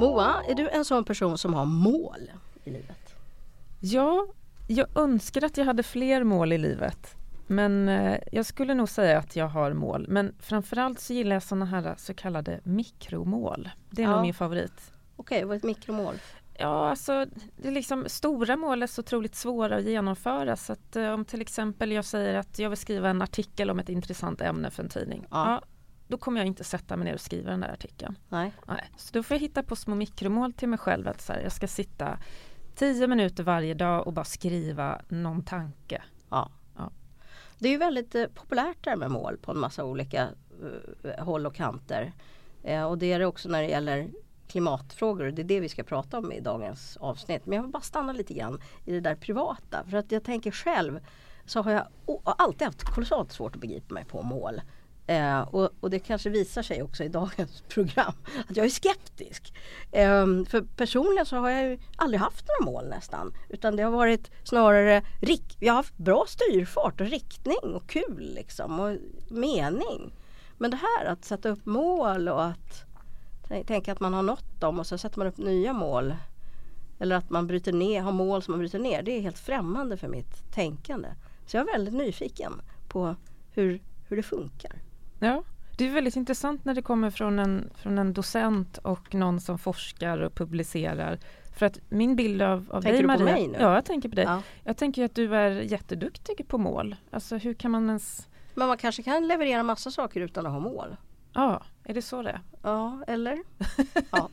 Moa, är du en sån person som har mål i livet? Ja, jag önskar att jag hade fler mål i livet. Men eh, jag skulle nog säga att jag har mål. Men framförallt så gillar jag sådana här så kallade mikromål. Det är Ja. nog min favorit. Okej, vad är ett mikromål? Ja, alltså det är liksom stora mål är så otroligt svåra att genomföra. Så att eh, om till exempel jag säger att jag vill skriva en artikel om ett intressant ämne för en tidning. Ja. Ja. Då kommer jag inte sätta mig ner och skriva den där artikeln. Nej. Nej. Så då får jag hitta på små mikromål till mig själv. Att så här, jag ska sitta tio minuter varje dag och bara skriva någon tanke. Ja. Ja. Det är ju väldigt eh, populärt där med mål på en massa olika eh, håll och kanter. Eh, och det är det också när det gäller klimatfrågor och det är det vi ska prata om i dagens avsnitt. Men jag vill bara stanna lite grann i det där privata. För att jag tänker själv så har jag alltid haft kolossalt svårt att begripa mig på mål. Eh, och, och det kanske visar sig också i dagens program att jag är skeptisk. Eh, för personligen så har jag ju aldrig haft några mål nästan. Utan det har varit snarare, jag har haft bra styrfart och riktning och kul liksom och mening. Men det här att sätta upp mål och att tänka att man har nått dem och så sätter man upp nya mål. Eller att man bryter ner, har mål som man bryter ner. Det är helt främmande för mitt tänkande. Så jag är väldigt nyfiken på hur, hur det funkar. Ja, det är väldigt intressant när det kommer från en, från en docent och någon som forskar och publicerar. För att min bild av, av Tänker dig du på Maria, mig nu? Ja, jag tänker på dig. Ja. Jag tänker att du är jätteduktig på mål. Alltså hur kan man ens... Men man kanske kan leverera massa saker utan att ha mål. Ja, är det så det är? Ja, eller? Ja.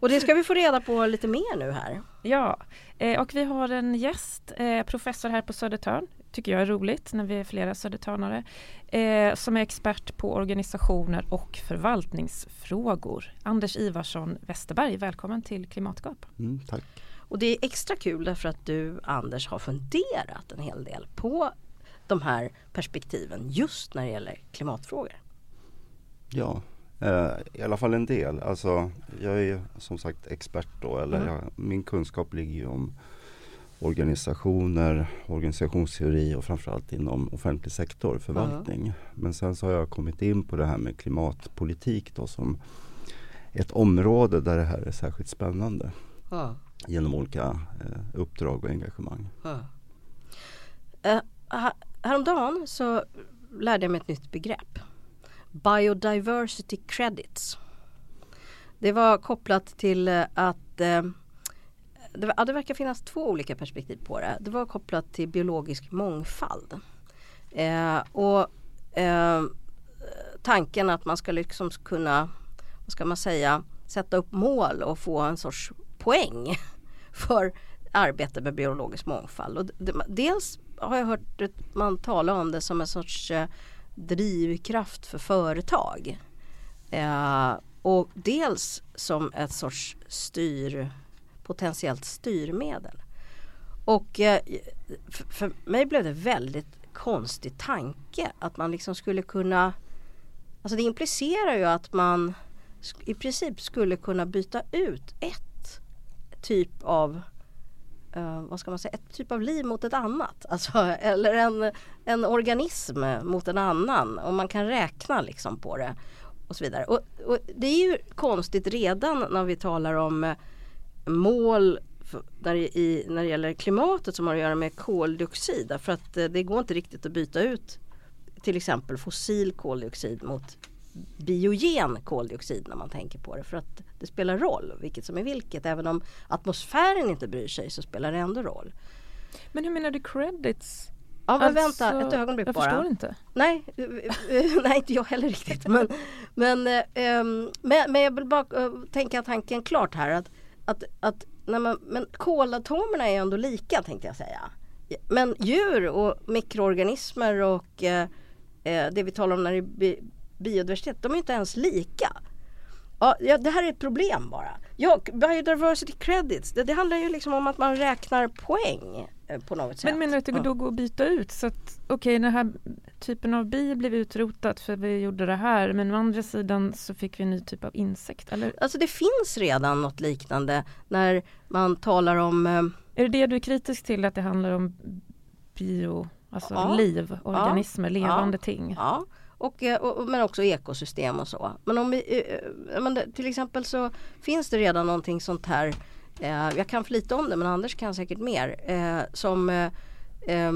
Och det ska vi få reda på lite mer nu här. Ja, eh, och vi har en gäst, eh, professor här på Södertörn. Tycker jag är roligt när vi är flera södertörnare. Eh, som är expert på organisationer och förvaltningsfrågor. Anders Ivarsson Westerberg, välkommen till Klimatgap. Mm, tack. Och det är extra kul därför att du Anders har funderat en hel del på de här perspektiven just när det gäller klimatfrågor. Ja, eh, i alla fall en del. Alltså, jag är som sagt expert då. Eller Mm. jag, min kunskap ligger ju om organisationer, organisationsteori och framförallt inom offentlig sektor, förvaltning. Men sen så har jag kommit in på det här med klimatpolitik då som ett område där det här är särskilt spännande Ja. genom olika eh, uppdrag och engagemang. Ja. Eh, här- häromdagen så lärde jag mig ett nytt begrepp. Biodiversity credits. Det var kopplat till eh, att eh, det, ja, det verkar finnas två olika perspektiv på det. Det var kopplat till biologisk mångfald. Eh, och eh, tanken att man ska liksom kunna, vad ska man säga, sätta upp mål och få en sorts poäng för arbete med biologisk mångfald. Och det, dels har jag hört att man tala om det som en sorts eh, drivkraft för företag. Eh, och dels som ett sorts styr, potentiellt styrmedel. Och eh, för, mig blev det väldigt konstig tanke att man liksom skulle kunna Alltså det implicerar ju att man i princip skulle kunna byta ut ett typ av eh, vad ska man säga, ett typ av liv mot ett annat. Alltså, eller en, en organism mot en annan. Och man kan räkna liksom på det. Och så vidare. Och, och det är ju konstigt redan när vi talar om eh, mål det, i, när det gäller klimatet som har att göra med koldioxid. Därför att eh, det går inte riktigt att byta ut till exempel fossil koldioxid mot biogen koldioxid när man tänker på det. För att det spelar roll vilket som är vilket. Även om atmosfären inte bryr sig så spelar det ändå roll. Men hur menar du credits? Ja men Alltså, vänta ett ögonblick jag bara. förstår inte. Nej, nej inte jag heller riktigt. Men, men, eh, ehm, men, men jag vill bara eh, tänka tanken klart här. Att, att, att man, men kolatomerna är ändå lika tänkte jag säga. Men djur och mikroorganismer och eh, eh, det vi talar om när det är bi- biodiversitet, de är inte ens lika. Ja, det här är ett problem bara. Ja, biodiversity credits, det, det handlar ju liksom om att man räknar poäng eh, på något sätt. Men menar du att det då går att byta ut? Så att okej, den här typen av bi blev utrotat för vi gjorde det här. Men å andra sidan så fick vi en ny typ av insekt. Eller Alltså det finns redan något liknande när man talar om eh, är det det du är kritisk till? Att det handlar om bio, alltså Ja. liv, organismer, levande ting? Ja, Och, eh, och, men också ekosystem och så. Men om vi, eh, men till exempel så finns det redan någonting sånt här. Jag kan för lite om det men Anders kan säkert mer. Som eh,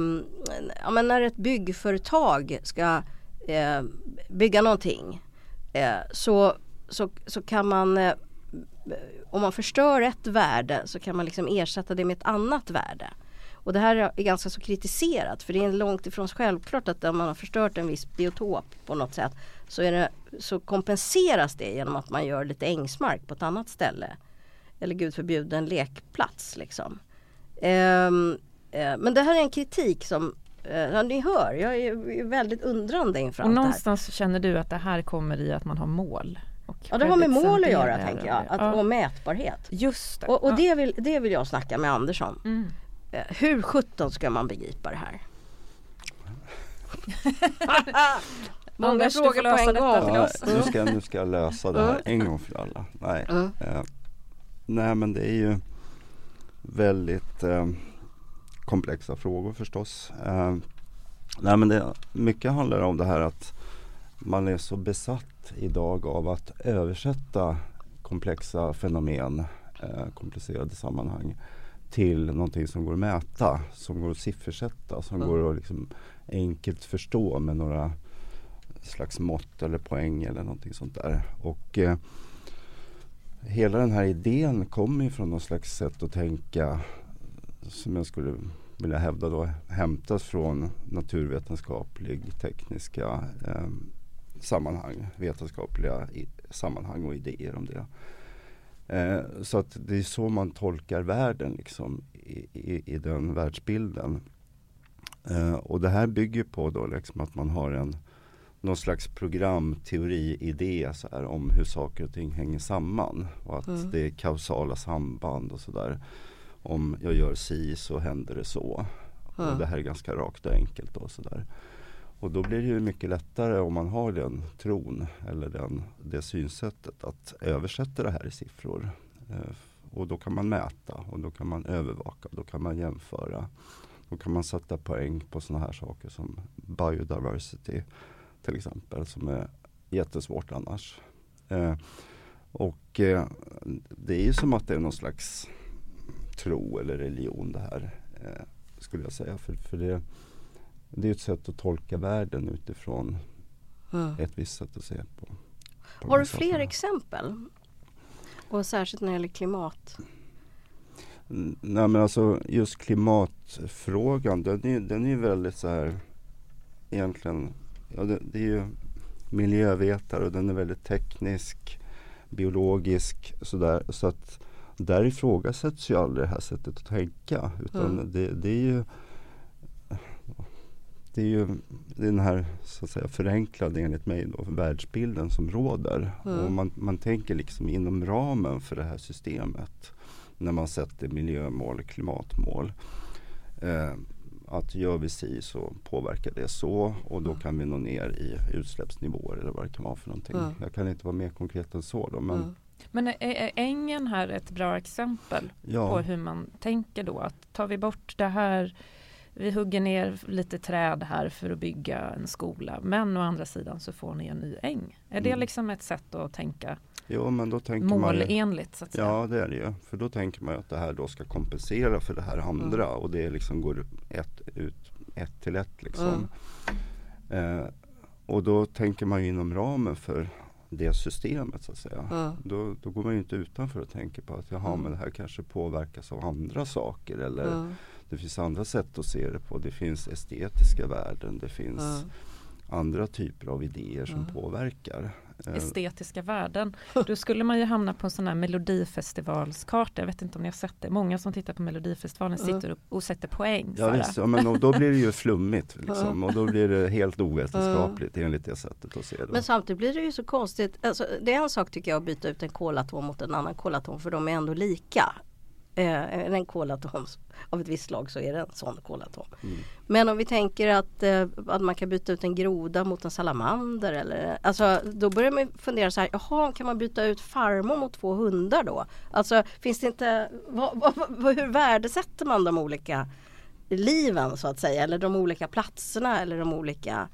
ja, men när ett byggföretag ska eh, bygga någonting eh, så, så, så kan man eh, om man förstör ett värde så kan man liksom ersätta det med ett annat värde. Och det här är ganska så kritiserat för det är långt ifrån självklart att om man har förstört en viss biotop på något sätt så, är det, så kompenseras det genom att man gör lite ängsmark på ett annat ställe. Eller gud förbjuden lekplats liksom. Um, men det här är en kritik som uh, ja, ni hör, jag är väldigt undrande inför och allt någonstans känner du att det här kommer i att man har mål? ja det har med mål att göra tänker jag, att, ja. och mätbarhet. Just det. Och, och ja. det, vill, det vill jag snacka med Anders om. Mm. Eh, hur sjutton ska man begripa det här? Många frågor på en gång. Ja, nu, ska, nu ska jag lösa det här en gång för alla. Nej, mm. eh, nej men det är ju väldigt eh, komplexa frågor förstås. Eh, nej men det, mycket handlar om det här att man är så besatt idag av att översätta komplexa fenomen, eh, komplicerade sammanhang till någonting som går att mäta, som går att siffersätta, som mm. går att liksom enkelt förstå med några slags mått eller poäng eller någonting sånt där. Och eh, hela den här idén kommer från någon slags sätt att tänka som jag skulle vilja hävda då hämtas från naturvetenskaplig tekniska eh, sammanhang, vetenskapliga i, sammanhang och idéer om det. Eh, så att det är så man tolkar världen liksom, i, i, i den världsbilden. Eh, och det här bygger på då liksom att man har en någon slags programteori-idé så här, om hur saker och ting hänger samman. Och att mm. det är kausala samband och sådär. Om jag gör si så händer det så. Mm. Och det här är ganska rakt och enkelt. Och, så där. och då blir det ju mycket lättare om man har den tron eller den, det synsättet att översätta det här i siffror. Eh, och då kan man mäta och då kan man övervaka, då kan man jämföra. Då kan man sätta poäng på sådana här saker som biodiversity till exempel som är jättesvårt annars. Eh, och eh, det är ju som att det är någon slags tro eller religion det här. Eh, skulle jag säga. För, för det, det är ett sätt att tolka världen utifrån mm. ett visst sätt att se på. på Har du fler sakerna. exempel? Och särskilt när det gäller klimat? Nej men alltså just klimatfrågan den är, den är väldigt så här egentligen, ja det, det är ju miljövetare och den är väldigt teknisk, biologisk sådär. Så att där ifrågasätts ju aldrig det här sättet att tänka. Utan mm. det, det, är ju det är ju den här så att säga förenklade enligt mig då, världsbilden som råder. Mm. Och man, man tänker liksom inom ramen för det här systemet när man sätter miljömål, klimatmål. Eh, att gör vi si så påverkar det så och då mm. kan vi nå ner i utsläppsnivåer eller vad det kan vara för någonting. Mm. Jag kan inte vara mer konkret än så då. Men, mm. Men är, ängen här ett bra exempel ja. på hur man tänker då? Att tar vi bort det här vi hugger ner lite träd här för att bygga en skola men å andra sidan så får ni en ny äng. Är det mm. liksom ett sätt att tänka Jo, men då tänker målenligt? Man så att säga. Ja det är det ju. För då tänker man att det här då ska kompensera för det här andra mm. och det liksom går ett, ut, ett till ett liksom. Mm. Eh, och då tänker man inom ramen för det systemet så att säga. Mm. Då, då går man ju inte utanför och tänker på att jaha men det här kanske påverkas av andra saker eller det finns andra sätt att se det på. Det finns estetiska värden, det finns andra typer av idéer som påverkar. Eh, estetiska värden. Då skulle man ju hamna på en sån här melodifestivalskarta. Jag vet inte om ni har sett det. Många som tittar på melodifestivalen sitter och, och sätter poäng. Ja, visst, ja, men och då blir det ju flummigt liksom, och då blir det helt ovetenskapligt enligt det sättet att se det. Men samtidigt blir det ju så konstigt. Alltså, det är en sak tycker jag att byta ut en kolatom mot en annan kolatom för de är ändå lika eh, en kolatom av ett visst slag så är det en sån kolatom. Mm. Men om vi tänker att, eh, att man kan byta ut en groda mot en salamander eller alltså då börjar man fundera så här, jaha kan man byta ut farmor mot två hundar då? Alltså finns det inte, vad, vad, vad, hur värdesätter man de olika liven så att säga eller de olika platserna eller de olika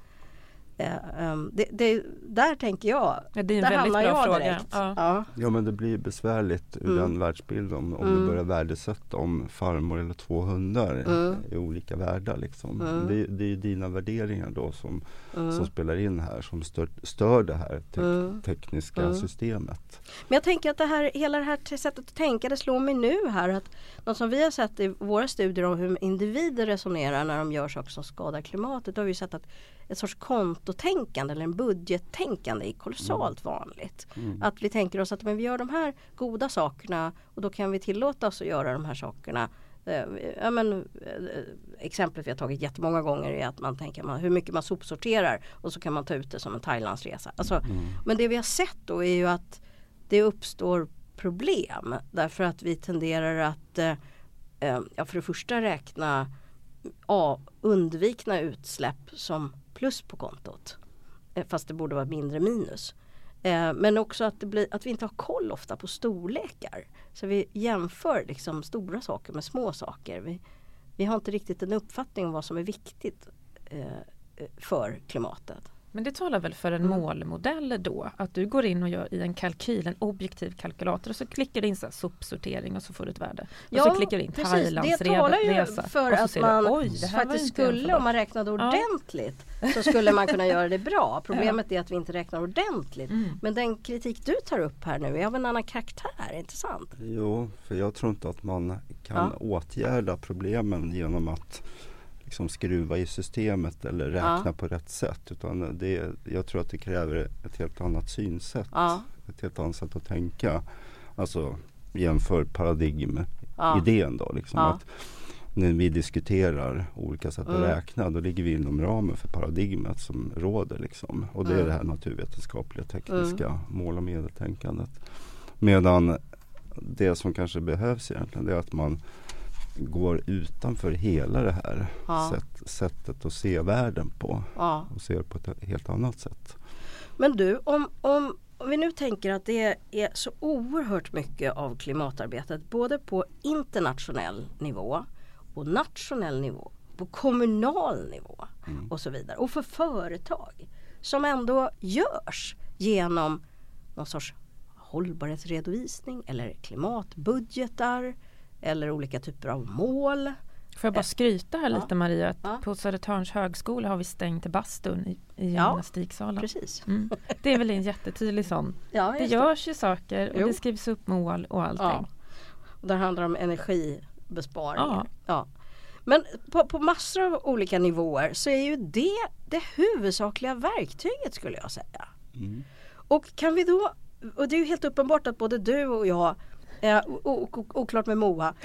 det, det, där tänker jag, Ja, det är en där väldigt hamnar bra jag fråga. direkt. Ja. Ja. Ja men det blir besvärligt ur Mm. den världsbilden om, om Mm. du börjar värdesätta om farmor eller två hundar Mm. är olika världar. Liksom. Mm. Det, det är ju dina värderingar då som, Mm. som spelar in här som stör, stör det här te- Mm. tekniska Mm. systemet. Men jag tänker att det här, hela det här sättet att tänka det slår mig nu här att något som vi har sett i våra studier om hur individer resonerar när de gör saker som skadar klimatet. Då har vi sett att ett sorts kontotänkande eller en budgettänkande är kolossalt vanligt. Mm. Att vi tänker oss att men vi gör de här goda sakerna och då kan vi tillåta oss att göra de här sakerna. Eh, Ja, men, eh, exemplet vi har tagit jättemånga gånger är att man tänker man, hur mycket man sopsorterar och så kan man ta ut det som en Thailandsresa. Alltså, Mm. men det vi har sett då är ju att det uppstår problem därför att vi tenderar att eh, eh, ja, för det första räkna ja, undvikna utsläpp som plus på kontot. Eh, fast det borde vara mindre minus. Eh, men också att, det blir, att vi inte har koll ofta på storlekar. Så vi jämför liksom stora saker med små saker. Vi, vi har inte riktigt en uppfattning om vad som är viktigt eh, för klimatet. Men det talar väl för en Mm. målmodell då? Att du går in och gör i en kalkyl, en objektiv kalkylator och så klickar du in så här, sopsortering och så får du ett värde. Och så klickar du in precis. Thailands Det talar ju resa. för att man du, Oj, faktiskt skulle, om man jämförbart." räknade Ja. ordentligt, så skulle man kunna göra det bra. Problemet är att vi inte räknar ordentligt. Mm. Men den kritik du tar upp här nu är av en annan karaktär, inte sant? Jo, för jag tror inte att man kan Ja. åtgärda problemen genom att liksom skruva i systemet eller räkna Ja. på rätt sätt. Utan det, jag tror att det kräver ett helt annat synsätt. Ja, Ett helt annat sätt att tänka. Alltså jämför paradigmidén då. Liksom, att när vi diskuterar olika sätt Mm. att räkna då ligger vi inom ramen för paradigmet som råder. Liksom. Och det är Mm. det här naturvetenskapliga tekniska mål och medeltänkandet. Medan det som kanske behövs egentligen det är att man går utanför hela det här Ja. sätt, sättet att se världen på ja. och ser på ett helt annat sätt. Men du, om, om, om vi nu tänker att det är så oerhört mycket av klimatarbetet både på internationell nivå och nationell nivå, på kommunal nivå Mm. och så vidare. Och för företag som ändå görs genom någon sorts hållbarhetsredovisning eller klimatbudgetar eller olika typer av mål. Får jag bara skryta här Ja. lite Maria, att Ja. på Södertörns högskola har vi stängt bastun i, i Ja. gymnastiksalen. Precis. Mm. Det är väl en jättetydlig sån. Ja, Det görs ju saker och Jo. det skrivs upp mål och allting. Ja. Och där handlar det om energibesparingar. Ja. Ja. Men på, på massor av olika nivåer så är ju det det huvudsakliga verktyget skulle jag säga. Mm. Och kan vi då, och det är ju helt uppenbart att både du och jag Eh, oklart med Moa.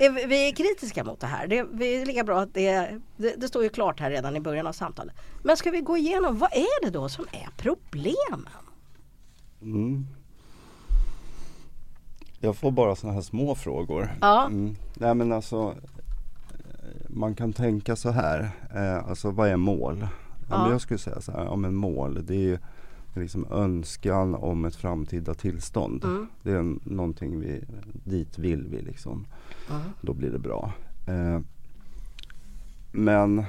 Eh, vi är kritiska mot det här. Det, vi är lika bra att det, det, det står ju klart här redan i början av samtalet. Men ska vi gå igenom, vad är det då som är problemen? Mm. Jag får bara sådana här små frågor. Ja. Mm. Nej men alltså eh, Man kan tänka så här. Eh, alltså vad är mål? Ja. Ja. men jag skulle säga så här. Ja, men mål det är liksom önskan om ett framtida tillstånd. Mm. Det är någonting vi, dit vill vi liksom. Då blir det bra. Eh, men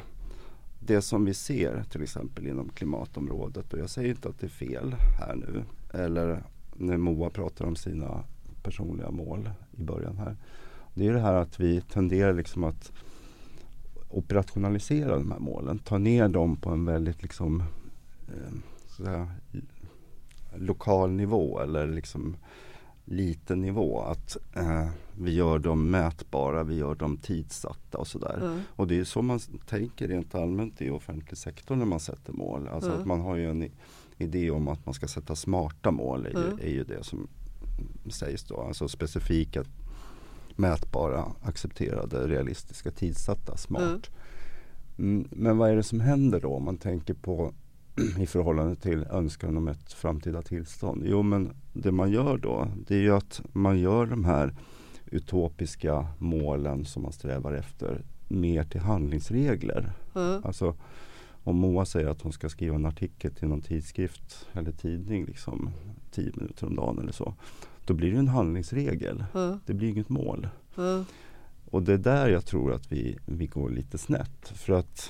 det som vi ser till exempel inom klimatområdet och jag säger inte att det är fel här nu. Eller när Moa pratar om sina personliga mål i början här. Det är det här att vi tenderar liksom att operationalisera de här målen. Ta ner dem på en väldigt liksom eh, säga, lokal nivå eller liksom liten nivå. Att eh, vi gör dem mätbara, vi gör dem tidsatta och sådär. Mm. Och det är så man tänker rent allmänt i offentlig sektor när man sätter mål. Alltså Mm. att man har ju en idé om att man ska sätta smarta mål är ju, Mm. är ju det som sägs då. Alltså specifika, mätbara, accepterade, realistiska, tidsatta, smart. Mm. Mm, men vad är det som händer då om man tänker på i förhållande till önskan om ett framtida tillstånd? Jo men det man gör då det är ju att man gör de här utopiska målen som man strävar efter mer till handlingsregler. Mm. Alltså om Moa säger att hon ska skriva en artikel till någon tidskrift eller tidning liksom 10 minuter om dagen eller så. Då blir det en handlingsregel. Mm. Det blir inget mål. Mm. Och det är där jag tror att vi, vi går lite snett. För att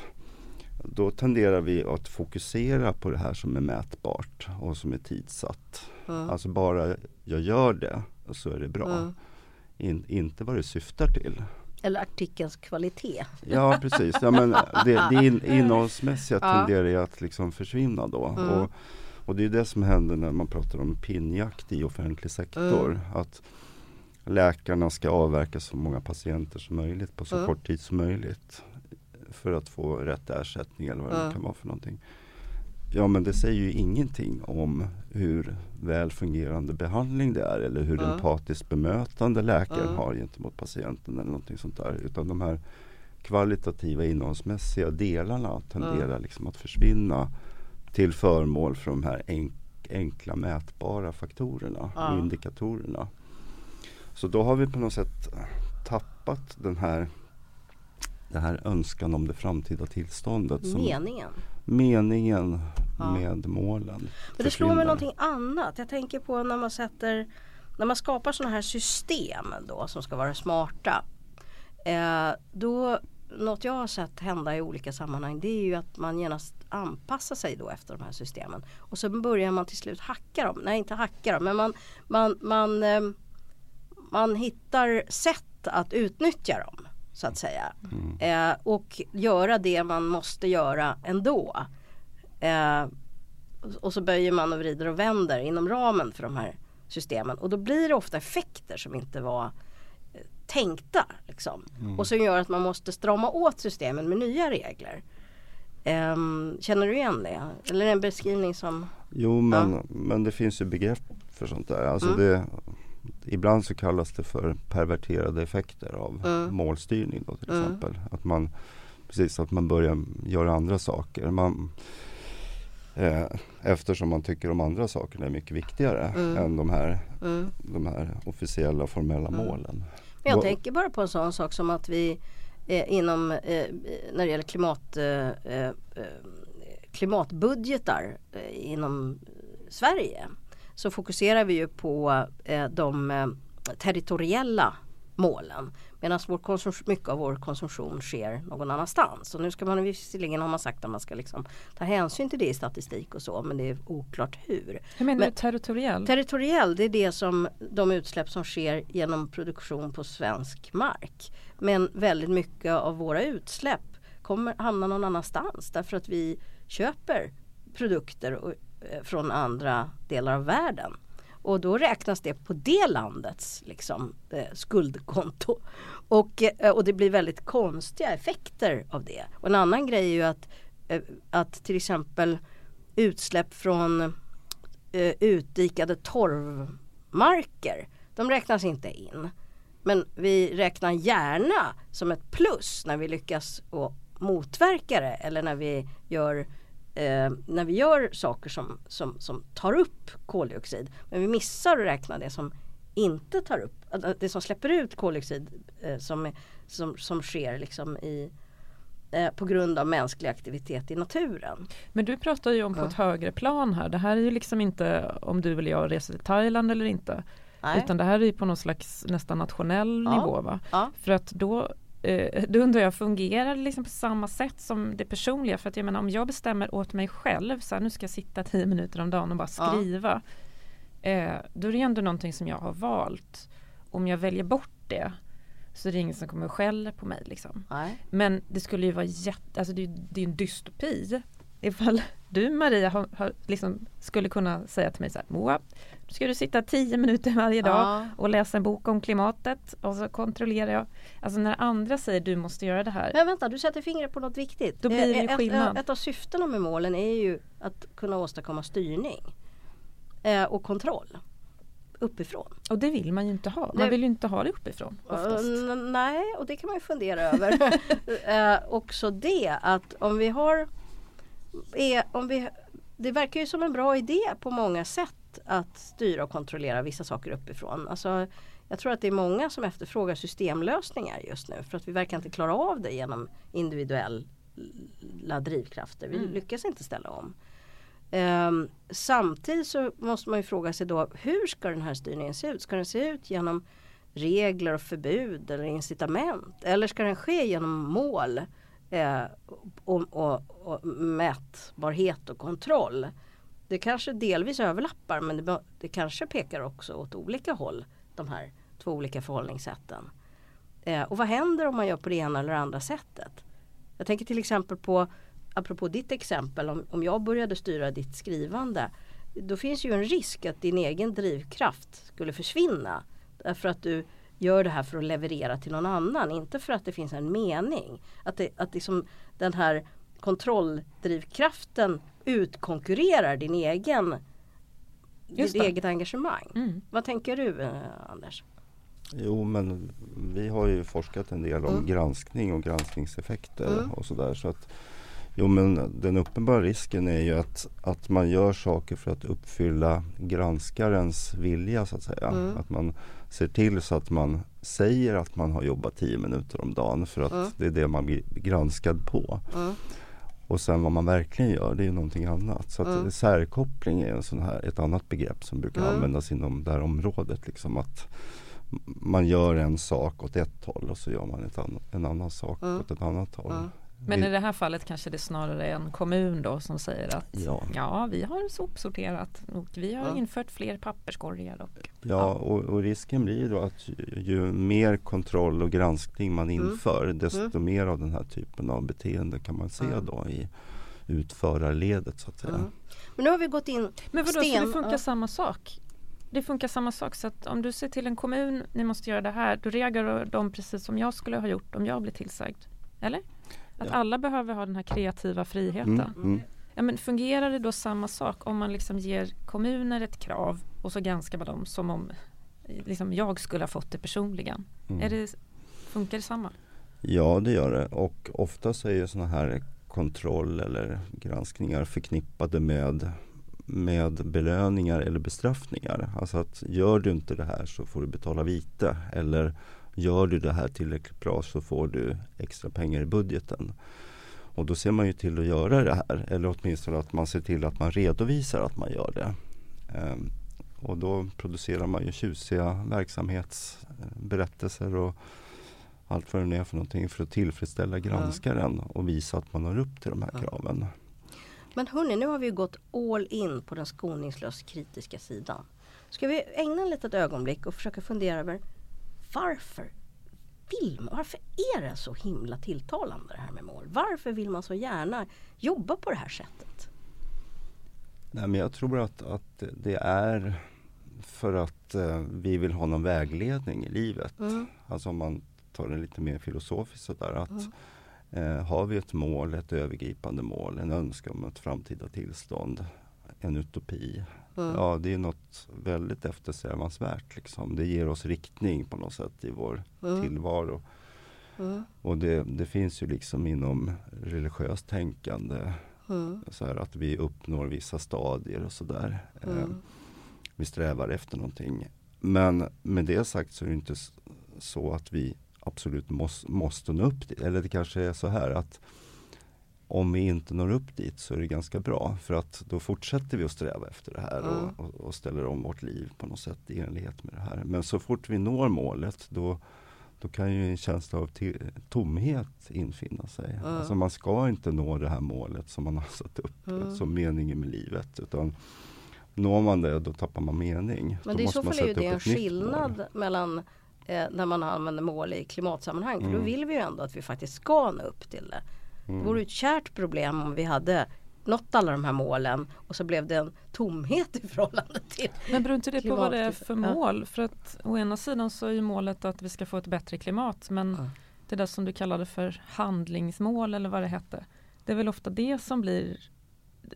då tenderar vi att fokusera på det här som är mätbart och som är tidsatt. Mm. Alltså bara jag gör det så är det bra. Mm. In, inte vad det syftar till. Eller artikelns kvalitet. Ja precis, ja, men det, det in, innehållsmässiga Ja. tenderar ju att liksom försvinna då. Mm. Och, och det är det som händer när man pratar om pinnjakt i offentlig sektor. Mm. Att läkarna ska avverka så många patienter som möjligt på så Mm. kort tid som möjligt. För att få rätt ersättning eller vad det Mm. nu kan vara för någonting. Ja men det säger ju ingenting om hur väl fungerande behandling det är eller hur Mm. empatiskt bemötande läkaren Mm. har gentemot patienten eller någonting sånt där. Utan de här kvalitativa innehållsmässiga delarna tenderar Mm. liksom att försvinna till förmån för de här enk enkla mätbara faktorerna Ja. och indikatorerna. Så då har vi på något sätt tappat den här det här önskan om det framtida tillståndet. Som Meningen. meningen Ja. med målen. Men det slår mig någonting annat. Jag tänker på när man sätter när man skapar sådana här system då som ska vara smarta. Eh, då, något jag har sett hända i olika sammanhang det är ju att man genast anpassar sig då efter de här systemen. Och så börjar man till slut hacka dem. Nej inte hacka dem men man, man, man, eh, man hittar sätt att utnyttja dem. Så att säga. Eh, och göra det man måste göra ändå. Eh, och så böjer man och vrider och vänder inom ramen för de här systemen. Och då blir det ofta effekter som inte var eh, tänkta. Liksom. Och som gör att man måste strama åt systemen med nya regler. Ehm, känner du igen det? Eller en beskrivning som... Jo men, men det finns ju begrepp för sånt där. Alltså Mm. det, ibland så kallas det för perverterade effekter av Mm. målstyrning då till Mm. exempel. Att man, precis att man börjar göra andra saker. Man, eh, eftersom man tycker de andra sakerna är mycket viktigare Mm. än de här, de här officiella formella målen. Men jag tänker bara på en sån sak som att vi eh, inom eh, när det gäller klimat, eh, eh, klimatbudgetar eh, inom Sverige så fokuserar vi ju på eh, de eh, territoriella målen. Medan mycket av vår konsumtion sker någon annanstans. Och nu ska man visserligen har man sagt att man ska liksom ta hänsyn till det i statistik och så men det är oklart hur. Hur menar Men- du territoriell? Territoriell det är det som de utsläpp som sker genom produktion på svensk mark. Men väldigt mycket av våra utsläpp kommer hamna någon annanstans därför att vi köper produkter och, Eh, från andra delar av världen. Och då räknas det på det landets liksom, eh, skuldkonto. Och, eh, och det blir väldigt konstiga effekter av det. Och en annan grej är ju att, eh, att till exempel utsläpp från eh, utdikade torvmarker. De räknas inte in. Men vi räknar gärna som ett plus när vi lyckas motverka det eller när vi gör, eh, när vi gör saker som, som, som tar upp koldioxid. Men vi missar att räkna det som inte tar upp, det som släpper ut koldioxid eh, som, som, som sker liksom i, eh, på grund av mänsklig aktivitet i naturen. Men du pratar ju om på ett högre plan här. Det här är ju liksom inte om du eller jag reser till Thailand eller inte. Nej. Utan det här är ju på någon slags nästan nationell Ja. nivå. Va? Ja. För att då, eh, då undrar jag, fungerar det liksom på samma sätt som det personliga? För att jag menar om jag bestämmer åt mig själv, så här, nu ska jag sitta tio minuter om dagen och bara Ja. skriva. Eh, då är det ändå någonting som jag har valt. Om jag väljer bort det så är det ingen som kommer och skäller på mig. Liksom. Men det skulle ju vara jätte, alltså det, är- det är en dystopi. Ifall du Maria har, har, liksom skulle kunna säga till mig så här, Moa, nu ska du sitta tio minuter varje dag Ja. och läsa en bok om klimatet och så kontrollerar jag. Alltså när andra säger du måste göra det här. Men vänta, du sätter fingret på något viktigt. Då blir det ju Eh, ett, skillnad. Ett av syftena med målen är ju att kunna åstadkomma styrning eh, och kontroll uppifrån. Och det vill man ju inte ha. Man Det- vill ju inte ha det uppifrån. Eh, n- nej, och det kan man ju fundera över. eh, också det att om vi har är, om vi, Det verkar ju som en bra idé på många sätt att styra och kontrollera vissa saker uppifrån. Alltså, jag tror att det är många som efterfrågar systemlösningar just nu för att vi verkar inte klara av det genom individuella drivkrafter. Vi Mm. lyckas inte ställa om. Ehm, samtidigt så måste man ju fråga sig då hur ska den här styrningen se ut? Ska den se ut genom regler och förbud eller incitament? Eller ska den ske genom mål eh, och, och, och mätbarhet och kontroll. Det kanske delvis överlappar men det, det kanske pekar också åt olika håll. De här två olika förhållningssätten. Eh, och vad händer om man gör på det ena eller andra sättet? Jag tänker till exempel på, apropå ditt exempel, om, om jag började styra ditt skrivande. Då finns ju en risk att din egen drivkraft skulle försvinna. Därför att du gör det här för att leverera till någon annan, inte för att det finns en mening. Att, det, att liksom den här kontrolldrivkraften utkonkurrerar din egen, ditt eget engagemang. Mm. Vad tänker du eh, Anders? Jo men vi har ju forskat en del om mm. granskning och granskningseffekter mm. och sådär. Så att, jo men den uppenbara risken är ju att, att man gör saker för att uppfylla granskarens vilja så att säga. Mm. Att man ser till så att man säger att man har jobbat tio minuter om dagen för att mm. det är det man blir granskad på. Mm. Och sen vad man verkligen gör det är någonting annat. Så att mm. särkoppling är en sån här, ett annat begrepp som brukar mm. användas inom det här området. Liksom att man gör en sak åt ett håll och så gör man ett an en annan sak mm. åt ett annat håll. Men i det här fallet kanske det är snarare en kommun då som säger att ja, ja vi har sopsorterat och vi har ja. infört fler papperskorgar. Och, ja, ja. Och, och, risken blir då att ju, ju, mer kontroll och granskning man mm. inför mm. desto mm. mer av den här typen av beteende kan man se mm. då i utförarledet så att säga. Mm. Men nu har vi gått in Men vadå, sten, så det funkar ja. samma sak? Det funkar samma sak så att om du säger till en kommun ni måste göra det här då reagerar de precis som jag skulle ha gjort om jag blir tillsagd. Eller? Att ja. alla behöver ha den här kreativa friheten. Mm, mm. Ja, men fungerar det då samma sak om man liksom ger kommuner ett krav och så granskar man dem som om liksom jag skulle ha fått det personligen. Mm. Är det, funkar det samma? Ja det gör det och ofta så är ju sådana här kontroll eller granskningar förknippade med med belöningar eller bestraffningar. Alltså att gör du inte det här så får du betala vite eller Gör du det här tillräckligt bra så får du extra pengar i budgeten. Och då ser man ju till att göra det här eller åtminstone att man ser till att man redovisar att man gör det. Ehm, och då producerar man ju tjusiga verksamhetsberättelser och allt vad det nu är för någonting för att tillfredsställa granskaren och visa att man når upp till de här kraven. Men hörni, nu har vi gått all in på den skoningslöst kritiska sidan. Ska vi ägna ett litet ögonblick och försöka fundera över varför vill man, varför är det så himla tilltalande det här med mål? Varför vill man så gärna jobba på det här sättet? Nej, men jag tror att, att det är för att eh, vi vill ha någon vägledning i livet. Mm. Alltså om man tar det lite mer filosofiskt sådär att mm. eh, har vi ett mål, ett övergripande mål, en önskan om ett framtida tillstånd, en utopi, Mm. Ja, det är något väldigt eftersträvansvärt. Liksom. Det ger oss riktning på något sätt i vår mm. tillvaro. Mm. Och det, det, finns ju liksom inom religiöst tänkande så här att vi uppnår vissa stadier och sådär. Eh, vi strävar efter någonting. Men med det sagt så är det inte så att vi absolut måste, måste nå upp dit. Eller det kanske är så här att om vi inte når upp dit så är det ganska bra för att då fortsätter vi att sträva efter det här mm. och, och, ställer om vårt liv på något sätt i enlighet med det här. Men så fort vi når målet då, då kan ju en känsla av tomhet infinna sig. Mm. Alltså man ska inte nå det här målet som man har satt upp mm. som meningen med livet. Utan Når man det då tappar man mening. Men det i så fall är ju det en skillnad mellan eh, när man använder mål i klimatsammanhang. För då mm. vill vi ju ändå att vi faktiskt ska nå upp till det. Mm. Det vore ett kärt problem om vi hade nått alla de här målen och så blev det en tomhet i förhållande till Men beror inte det på vad det är för mål? För att å ena sidan så är ju målet att vi ska få ett bättre klimat men mm. det där som du kallade för handlingsmål eller vad det hette. Det är väl ofta det som blir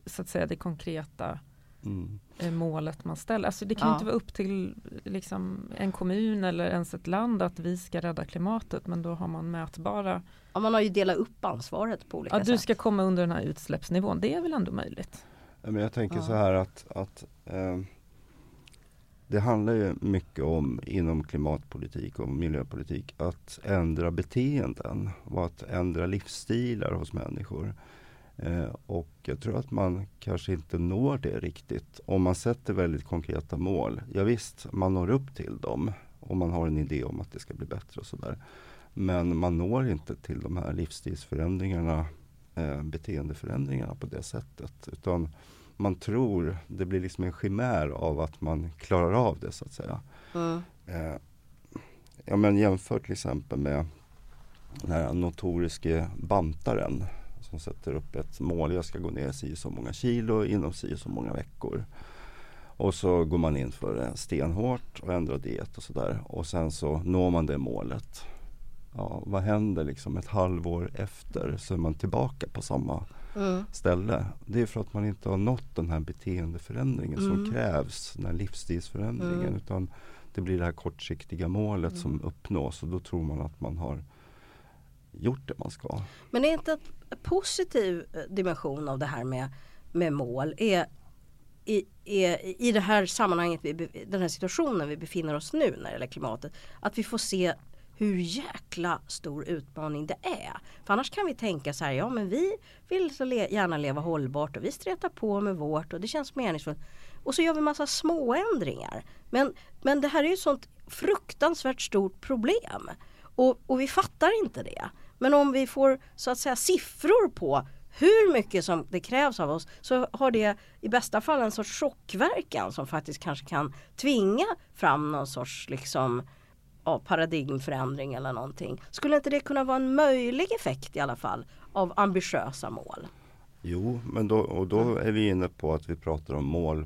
så att säga det konkreta mm. målet man ställer. Alltså det kan ja. inte vara upp till liksom, en kommun eller ens ett land att vi ska rädda klimatet men då har man mätbara Ja, man har ju delat upp ansvaret på olika ja, sätt. Du ska komma under den här utsläppsnivån, det är väl ändå möjligt? Men jag tänker ja. så här att, att eh, det handlar ju mycket om inom klimatpolitik och miljöpolitik att ändra beteenden och att ändra livsstilar hos människor. Eh, och jag tror att man kanske inte når det riktigt om man sätter väldigt konkreta mål. Ja, visst, man når upp till dem och man har en idé om att det ska bli bättre och sådär. Men man når inte till de här livsstilsförändringarna, eh, beteendeförändringarna på det sättet. Utan man tror, det blir liksom en chimär av att man klarar av det så att säga. Mm. Eh, ja men jämför till exempel med den här notoriske bantaren som sätter upp ett mål. Jag ska gå ner si så många kilo inom si så många veckor. Och så går man in för det stenhårt och ändrar diet och sådär. Och sen så når man det målet. Ja, vad händer liksom ett halvår efter så är man tillbaka på samma Mm. ställe. Det är för att man inte har nått den här beteendeförändringen Mm. som krävs, den här livsstilsförändringen. Mm. Utan det blir det här kortsiktiga målet som uppnås och då tror man att man har gjort det man ska. Men är inte en positiv eh, dimension av det här med, med mål är i, är, i det här sammanhanget, vi, den här situationen vi befinner oss nu när det gäller klimatet, att vi får se hur jäkla stor utmaning det är. För annars kan vi tänka så här, ja men vi vill så le, gärna leva hållbart och vi stretar på med vårt och det känns meningsfullt. Och så gör vi massa små ändringar. Men, men det här är ju ett sånt fruktansvärt stort problem. Och, och vi fattar inte det. Men om vi får så att säga siffror på hur mycket som det krävs av oss så har det i bästa fall en sorts chockverkan som faktiskt kanske kan tvinga fram någon sorts liksom ja, paradigmförändring eller någonting. Skulle inte det kunna vara en möjlig effekt i alla fall av ambitiösa mål? Jo, men då, och då är vi inne på att vi pratar om mål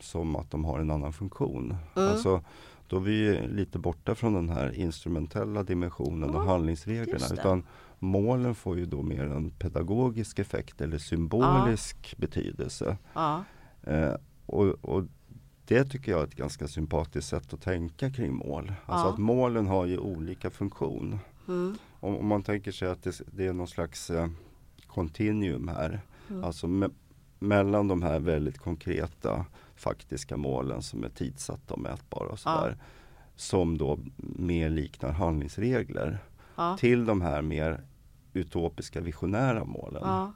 som att de har en annan funktion. Mm. Alltså, då är vi lite borta från den här instrumentella dimensionen och Ja, handlingsreglerna. Utan målen får ju då mer en pedagogisk effekt eller symbolisk betydelse. Ja, Eh, och, och det tycker jag är ett ganska sympatiskt sätt att tänka kring mål. Alltså Ja. att målen har ju olika funktion. mm, Om, om man tänker sig att det, det är någon slags eh, continuum här. Mm. Alltså me, mellan de här väldigt konkreta faktiska målen som är tidsatta och mätbara och sådär. Som då mer liknar handlingsregler. ja, Till de här mer utopiska visionära målen. ja,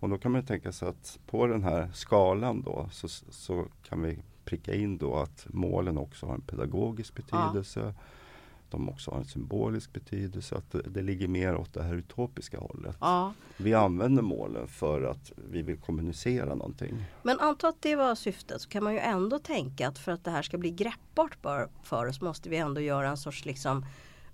Och då kan man tänka sig att på den här skalan då så, så kan vi pricka in då att målen också har en pedagogisk betydelse. De också har en symbolisk betydelse. Att det, ligger mer åt det här utopiska hållet. ja. Vi använder målen för att vi vill kommunicera någonting. Men anta att det var syftet så kan man ju ändå tänka att för att det här ska bli greppbart för, oss måste vi ändå göra en sorts liksom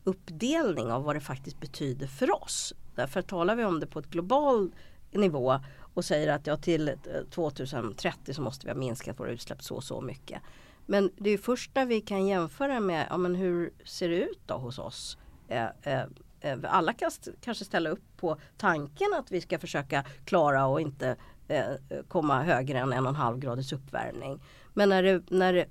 uppdelning av vad det faktiskt betyder för oss. Därför talar vi om det på ett global nivå och säger att ja, till eh, 2030 så måste vi ha minskat våra utsläpp så och så mycket. Men det är först när vi kan jämföra med ja, men hur ser det ut då hos oss. Eh, eh, eh, alla kan st- kanske ställa upp på tanken att vi ska försöka klara och inte eh, komma högre än en och en halv graders uppvärmning. Men när det, när det,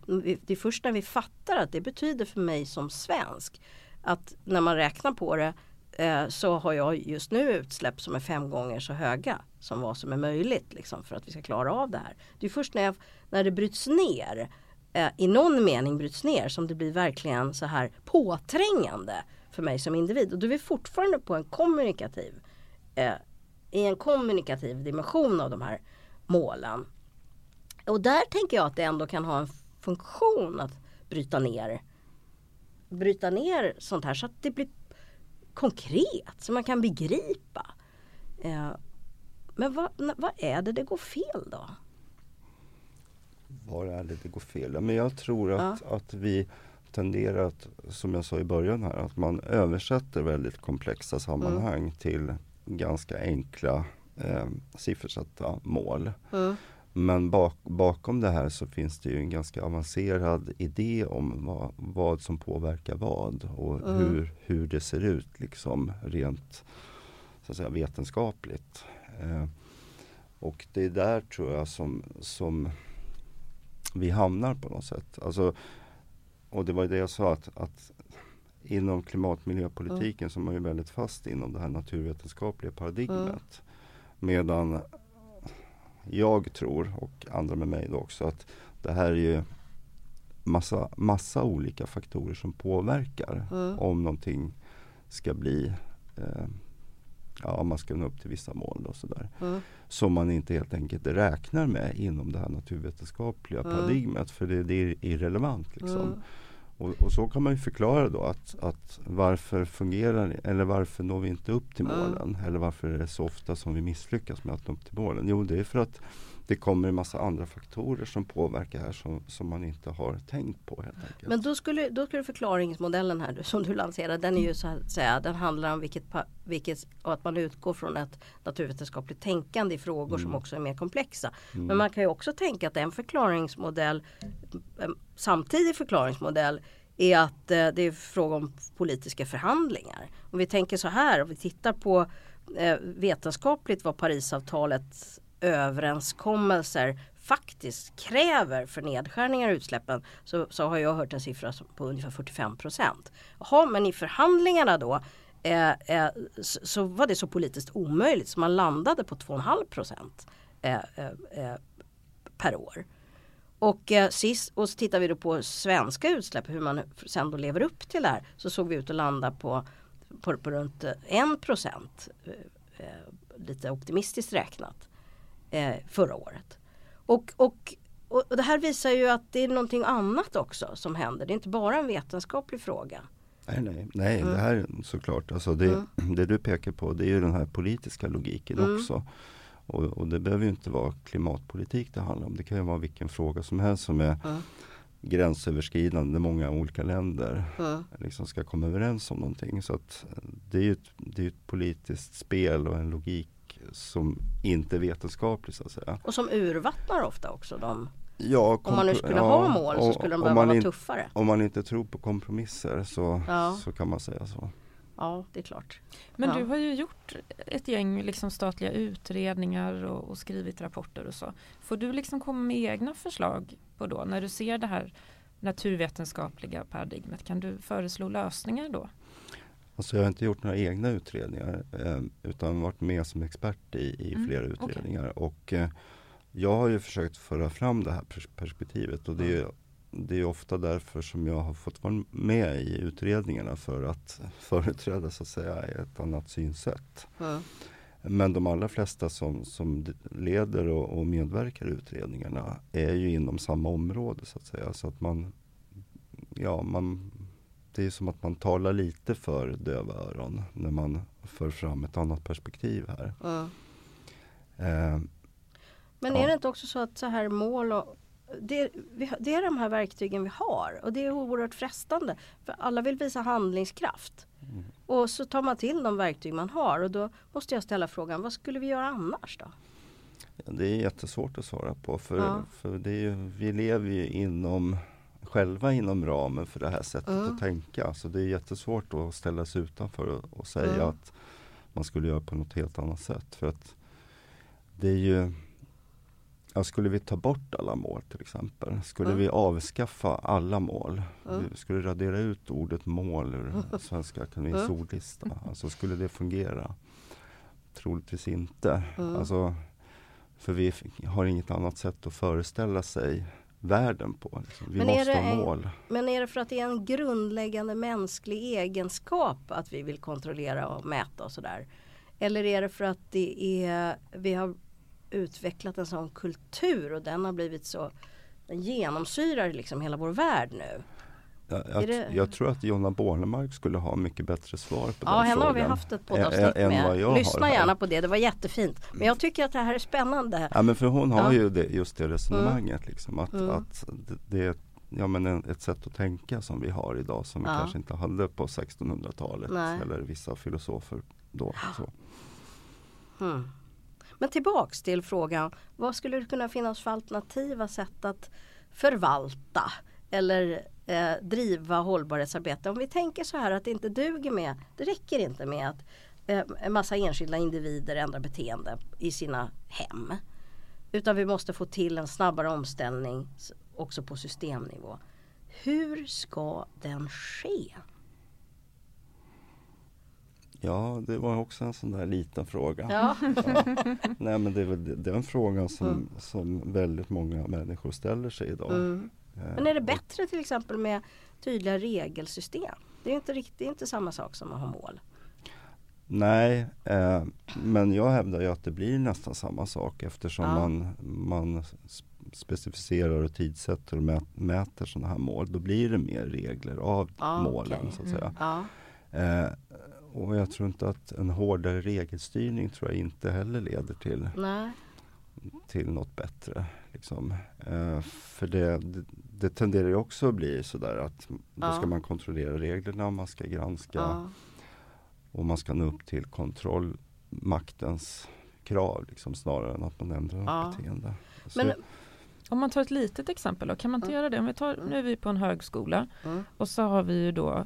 det är först när vi fattar att det betyder för mig som svensk att när man räknar på det eh, så har jag just nu utsläpp som är fem gånger så höga som vad som är möjligt liksom, för att vi ska klara av det här. Det är först när, jag, när det bryts ner eh, i någon mening bryts ner som det blir verkligen så här påträngande för mig som individ. Och då är vi fortfarande på en kommunikativ eh, i en kommunikativ dimension av de här målen. Och där tänker jag att det ändå kan ha en funktion att bryta ner bryta ner sånt här så att det blir konkret, så man kan begripa. Eh, men vad, vad är det det går fel då? Var är det går fel? Ja, Men jag tror att, att vi tenderar att, som jag sa i början här, att man översätter väldigt komplexa sammanhang till ganska enkla eh, siffersatta mål. Mm. Men bak, bakom det här så finns det ju en ganska avancerad idé om vad, vad som påverkar vad och Mm. hur, hur det ser ut liksom rent så att säga, vetenskapligt. Eh, och det är där tror jag som, som vi hamnar på något sätt. Alltså, och det var ju det jag sa att, att inom klimatmiljöpolitiken så är man ju väldigt fast inom det här naturvetenskapliga paradigmet. Medan jag tror och andra med mig då också att det här är ju massa, massa olika faktorer som påverkar Mm. om någonting ska bli eh, Ja, man ska nå upp till vissa mål och sådär. Mm. Som man inte helt enkelt räknar med inom det här naturvetenskapliga Mm. paradigmet. För det, det är irrelevant liksom. Mm. Och, och, så kan man ju förklara då att, att varför fungerar eller varför når vi inte upp till målen? Eller varför är det så ofta som vi misslyckas med att nå upp till målen? Jo, det är för att det kommer en massa andra faktorer som påverkar här som, som man inte har tänkt på helt enkelt. Men då skulle, då skulle förklaringsmodellen här som du lanserar den är ju så att säga den handlar om vilket, vilket och att man utgår från ett naturvetenskapligt tänkande i frågor mm. som också är mer komplexa. Mm. Men man kan ju också tänka att en förklaringsmodell en samtidig förklaringsmodell är att eh, det är fråga om politiska förhandlingar. Om vi tänker så här, om vi tittar på eh, vetenskapligt vad Parisavtalet överenskommelser faktiskt kräver för nedskärningar i utsläppen så, så har jag hört en siffra på ungefär 45 procent. men i förhandlingarna då eh, eh, så, så, var det så politiskt omöjligt så man landade på 2,5 procent eh, eh, eh, per år. Och, eh, sist, och så tittar vi då på svenska utsläpp, hur man sen då lever upp till det här. Så såg vi ut att landa på, på, på runt eh, 1 procent. Eh, lite optimistiskt räknat eh, förra året. Och, och, och det här visar ju att det är någonting annat också som händer. Det är inte bara en vetenskaplig fråga. Nej, nej, nej mm. det här såklart. Alltså det, mm. det du pekar på det är ju den här politiska logiken mm. också. Och, och, det behöver ju inte vara klimatpolitik det handlar om. Det kan ju vara vilken fråga som helst som är mm. gränsöverskridande. Många olika länder mm. liksom ska komma överens om någonting. Så att det är ju ett, det är ett politiskt spel och en logik som inte är vetenskaplig så att säga. Och som urvattnar ofta också de Ja, om man nu skulle ja, ha mål så skulle de behöva vara in, tuffare. Om man inte tror på kompromisser så, ja. så kan man säga så. Ja, det är klart. Men ja. du har ju gjort ett gäng liksom statliga utredningar och, och, skrivit rapporter och så. Får du liksom komma med egna förslag på då när du ser det här naturvetenskapliga paradigmet? Kan du föreslå lösningar då? Alltså jag har inte gjort några egna utredningar eh, utan varit med som expert i, i mm, flera utredningar. Okay. Och eh, jag har ju försökt föra fram det här perspektivet och det är, det är ofta därför som jag har fått vara med i utredningarna för att företräda så att säga ett annat synsätt. Mm. Men de allra flesta som, som leder och, och, medverkar i utredningarna är ju inom samma område så att säga. Så att man, ja, man det är som att man talar lite för döva öron när man för fram ett annat perspektiv här. Mm. Eh, Men är ja. det inte också så att så här mål och det, det, är de här verktygen vi har och det är oerhört frestande. För alla vill visa handlingskraft. Mm. Och så tar man till de verktyg man har och då måste jag ställa frågan vad skulle vi göra annars då? Ja, det är jättesvårt att svara på för, ja. för det är ju, vi lever ju inom själva inom ramen för det här sättet mm. att tänka. Så det är jättesvårt att ställa sig utanför och, och säga mm. att man skulle göra på något helt annat sätt. För att det är ju ja, Skulle vi ta bort alla mål till exempel? Skulle mm. vi avskaffa alla mål? Mm. Skulle radera ut ordet mål ur. Svenska Akademiens mm. ordlista? Alltså skulle det fungera? Troligtvis inte. Mm. Alltså, för vi har inget annat sätt att föreställa sig världen på. Liksom. Vi men måste ha mål. Men är det för att det är en grundläggande mänsklig egenskap att vi vill kontrollera och mäta och sådär? Eller är det för att det är, vi har utvecklat en sån kultur och den har blivit så den genomsyrar liksom hela vår värld nu. Jag, det... jag, tror att Jonna Bornemark skulle ha mycket bättre svar på ja, den henne har vi haft ett poddavsnitt med. Lyssna gärna på det, det var jättefint. Men jag tycker att det här är spännande. Ja men för hon har ja. ju det, just det resonemanget mm. liksom att, mm. att det, är ja, men ett sätt att tänka som vi har idag som ja. vi kanske inte hade på 1600-talet eller vissa filosofer då. Mm. Men tillbaks till frågan, vad skulle det kunna finnas för alternativa sätt att förvalta eller eh, driva hållbarhetsarbete. Om vi tänker så här att det inte duger med, det räcker inte med att eh, en massa enskilda individer ändrar beteende i sina hem. Utan vi måste få till en snabbare omställning också på systemnivå. Hur ska den ske? Ja, det var också en sån där liten fråga. Ja. ja. Nej men det är väl den frågan som, mm. som väldigt många människor ställer sig idag. Mm. Men är det bättre till exempel med tydliga regelsystem? Det är inte, riktigt, inte samma sak som att ha mål. Nej, eh, men jag hävdar ju att det blir nästan samma sak eftersom Ja. man, man specificerar och tidsätter och mät, mäter sådana här mål. Då blir det mer regler av Ja, målen okej. så att säga. Ja. Eh, och jag tror inte att en hårdare regelstyrning tror jag inte heller leder till, Nej. till något bättre. Liksom. Eh, för det, det, tenderar ju också att bli sådär att då Ja. ska man kontrollera reglerna, man ska granska Ja. och man ska nå upp till kontrollmaktens krav liksom, snarare än att man ändrar Ja. beteende. Så, Men, Om man tar ett litet exempel då, kan man inte Mm. göra det? Om vi tar, nu är vi på en högskola mm. och så har vi ju då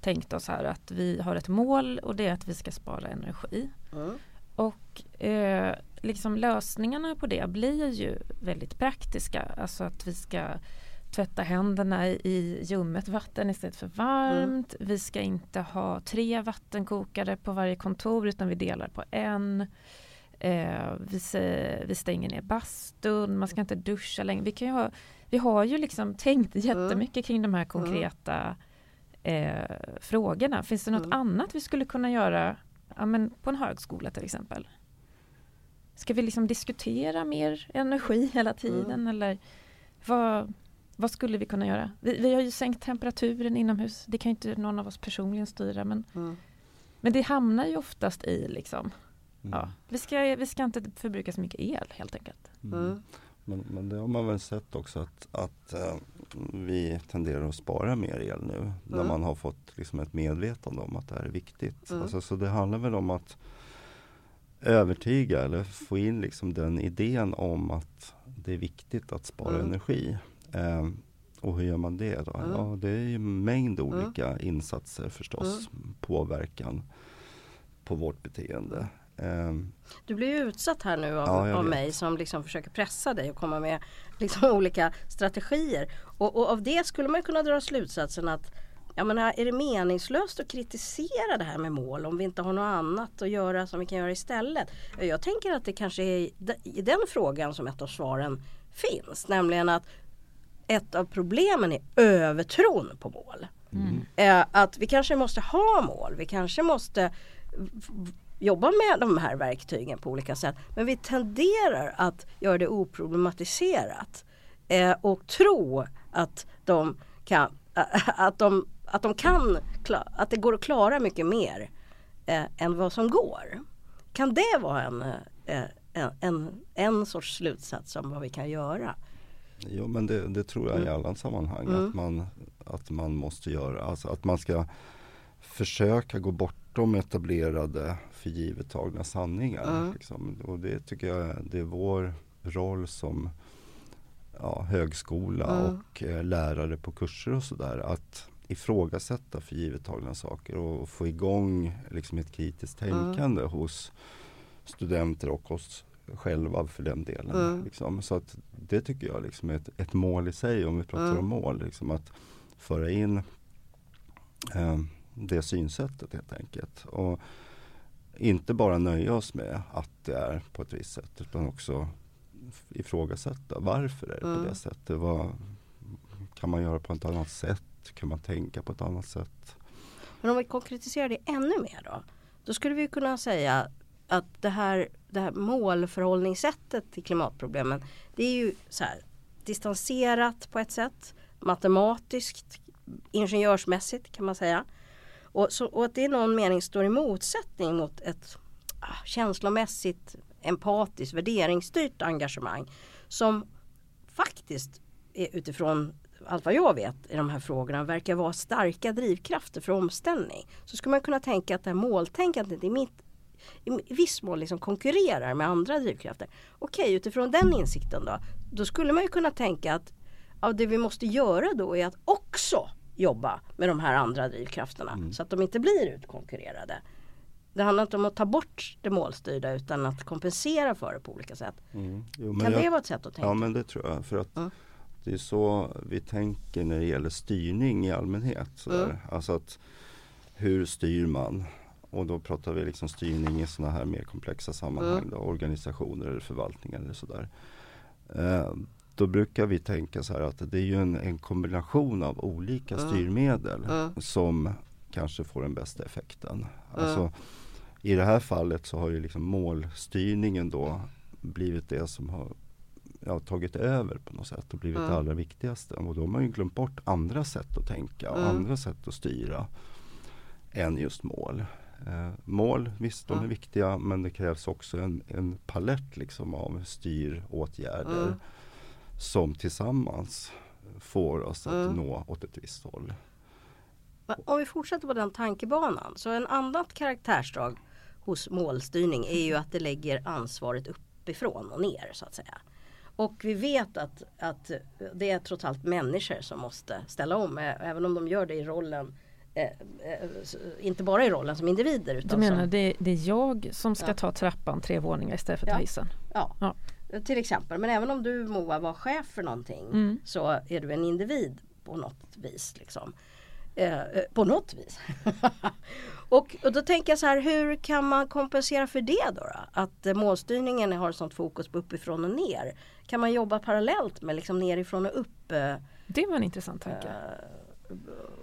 tänkt oss här att vi har ett mål och det är att vi ska spara energi. Mm. Och eh, liksom lösningarna på det blir ju väldigt praktiska. Alltså att vi ska tvätta händerna i- ljummet vatten istället för varmt. Vi ska inte ha tre vattenkokare på varje kontor utan vi delar på en. Eh, vi, vi stänger ner bastun, man ska inte duscha längre. Vi, kan ju ha, vi har ju liksom tänkt jättemycket kring de här konkreta eh, frågorna. Finns det något Mm. annat vi skulle kunna göra ja, men på en högskola till exempel? Ska vi liksom diskutera mer energi hela tiden Mm. eller vad, vad skulle vi kunna göra? Vi, vi har ju sänkt temperaturen inomhus. Det kan ju inte någon av oss personligen styra men, Mm. men det hamnar ju oftast i liksom, mm. ja, vi, ska, vi ska inte förbruka så mycket el helt enkelt. Mm. Mm. Men, men det har man väl sett också att, att eh, vi tenderar att spara mer el nu när Mm. man har fått liksom ett medvetande om att det här är viktigt. Mm. Alltså, så det handlar väl om att övertyga eller få in liksom den idén om att det är viktigt att spara Mm. energi. Eh, och hur gör man det då? Mm. Ja, det är ju en mängd olika insatser förstås. Påverkan på vårt beteende. Eh, Du blir ju utsatt här nu av, Ja, av mig som liksom försöker pressa dig och komma med liksom olika strategier. Och, och av det skulle man kunna dra slutsatsen att jag menar, är det meningslöst att kritisera det här med mål om vi inte har något annat att göra som vi kan göra istället? Jag tänker att det kanske är i den frågan som ett av svaren finns. Nämligen att ett av problemen är övertron på mål. Mm. Eh, att vi kanske måste ha mål. Vi kanske måste jobba med de här verktygen på olika sätt. Men vi tenderar att göra det oproblematiserat. Eh, och tro att de kan, att de, att de kan, att det går att klara mycket mer eh, än vad som går. Kan det vara en, eh, en, en, en sorts slutsats om vad vi kan göra? Jo men det, det tror jag i alla sammanhang Mm. att, man, att man måste göra. Alltså att man ska försöka gå bortom etablerade för givet tagna sanningar. Mm. Liksom. Och det tycker jag det är vår roll som ja, högskola Mm. och eh, lärare på kurser och sådär. Att ifrågasätta för givet tagna saker och få igång liksom ett kritiskt Mm. tänkande hos studenter och oss själva för den delen. Mm. Liksom. Så att det tycker jag liksom är ett, ett mål i sig om vi pratar Mm. om mål. Liksom att föra in eh, det synsättet helt enkelt. Och inte bara nöja oss med att det är på ett visst sätt utan också ifrågasätta varför är det Mm. på det sättet. Vad, kan man göra på ett annat sätt? Kan man tänka på ett annat sätt? Men om vi konkretiserar det ännu mer då. Då skulle vi kunna säga att det här, det här målförhållningssättet till klimatproblemen det är ju så här distanserat på ett sätt, matematiskt, ingenjörsmässigt kan man säga. Och, så, och att det i någon mening står i motsättning mot ett ah, känslomässigt, empatiskt, värderingsstyrt engagemang som faktiskt är utifrån allt vad jag vet i de här frågorna verkar vara starka drivkrafter för omställning. Så skulle man kunna tänka att det här måltänkandet i, mitt, i viss mån liksom konkurrerar med andra drivkrafter. Okej, utifrån den insikten då, då skulle man ju kunna tänka att ja, det vi måste göra då är att också jobba med de här andra drivkrafterna Mm. så att de inte blir utkonkurrerade. Det handlar inte om att ta bort det målstyrda utan att kompensera för det på olika sätt. Mm. Jo, Kan jag- det vara ett sätt att tänka? Ja men det tror jag. För att Mm. det är så vi tänker när det gäller styrning i allmänhet. Sådär. Mm. Alltså att hur styr man? Och då pratar vi liksom styrning i sådana här mer komplexa sammanhang. Mm. Då, organisationer eller förvaltningar eller sådär. Eh, då brukar vi tänka så här att det är ju en, en kombination av olika Mm. styrmedel Mm. som kanske får den bästa effekten. Mm. Alltså, I det här fallet så har ju liksom målstyrningen då blivit det som har ja, tagit över på något sätt och blivit Mm. det allra viktigaste. Och då har man ju glömt bort andra sätt att tänka och Mm. andra sätt att styra än just mål. Eh, mål, visst de är viktiga men det krävs också en, en palett liksom av styråtgärder Mm. som tillsammans får oss att Mm. nå åt ett visst håll. Men Om vi fortsätter på den tankebanan. Så en annat karaktärsdrag hos målstyrning är ju att det lägger ansvaret uppifrån och ner så att säga. Och vi vet att, att det är trots allt människor som måste ställa om. Även om de gör det i rollen inte bara i rollen som individer. Du Utan menar som, det, det är jag som ska Ja. ta trappan tre våningar istället för Ja. hissen? ja, Ja. Till exempel. Men även om du Moa var chef för någonting Mm. så är du en individ på något vis. Liksom. Eh, eh, på något vis. och, och då tänker jag så här, hur kan man kompensera för det då? då? Att eh, målstyrningen har sånt fokus på uppifrån och ner. Kan man jobba parallellt med liksom nerifrån och upp? Eh, Det var en intressant tanke.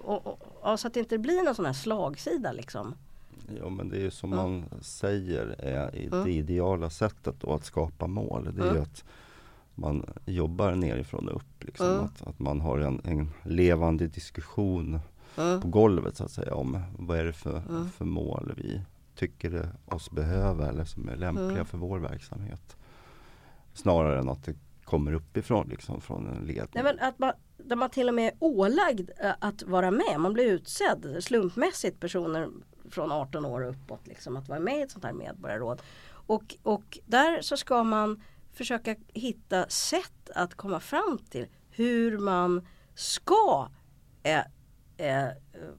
Och, och, och, så att det inte blir någon sån här slagsida liksom. Ja men det är ju som Mm. man säger är i Mm. det ideala sättet då att skapa mål. Det är Mm. att man jobbar nerifrån och upp. Liksom. Att, att man har en, en levande diskussion på golvet så att säga om vad är det för, för mål vi tycker oss behöva eller som är lämpliga för vår verksamhet. Snarare än att det kommer uppifrån liksom från en ledning. Nej, men att man, där man till och med är ålagd eh, att vara med. Man blir utsedd slumpmässigt personer från 18 år och uppåt liksom, att vara med i ett sånt här medborgarråd. Och, och där så ska man försöka hitta sätt att komma fram till hur man ska eh, eh,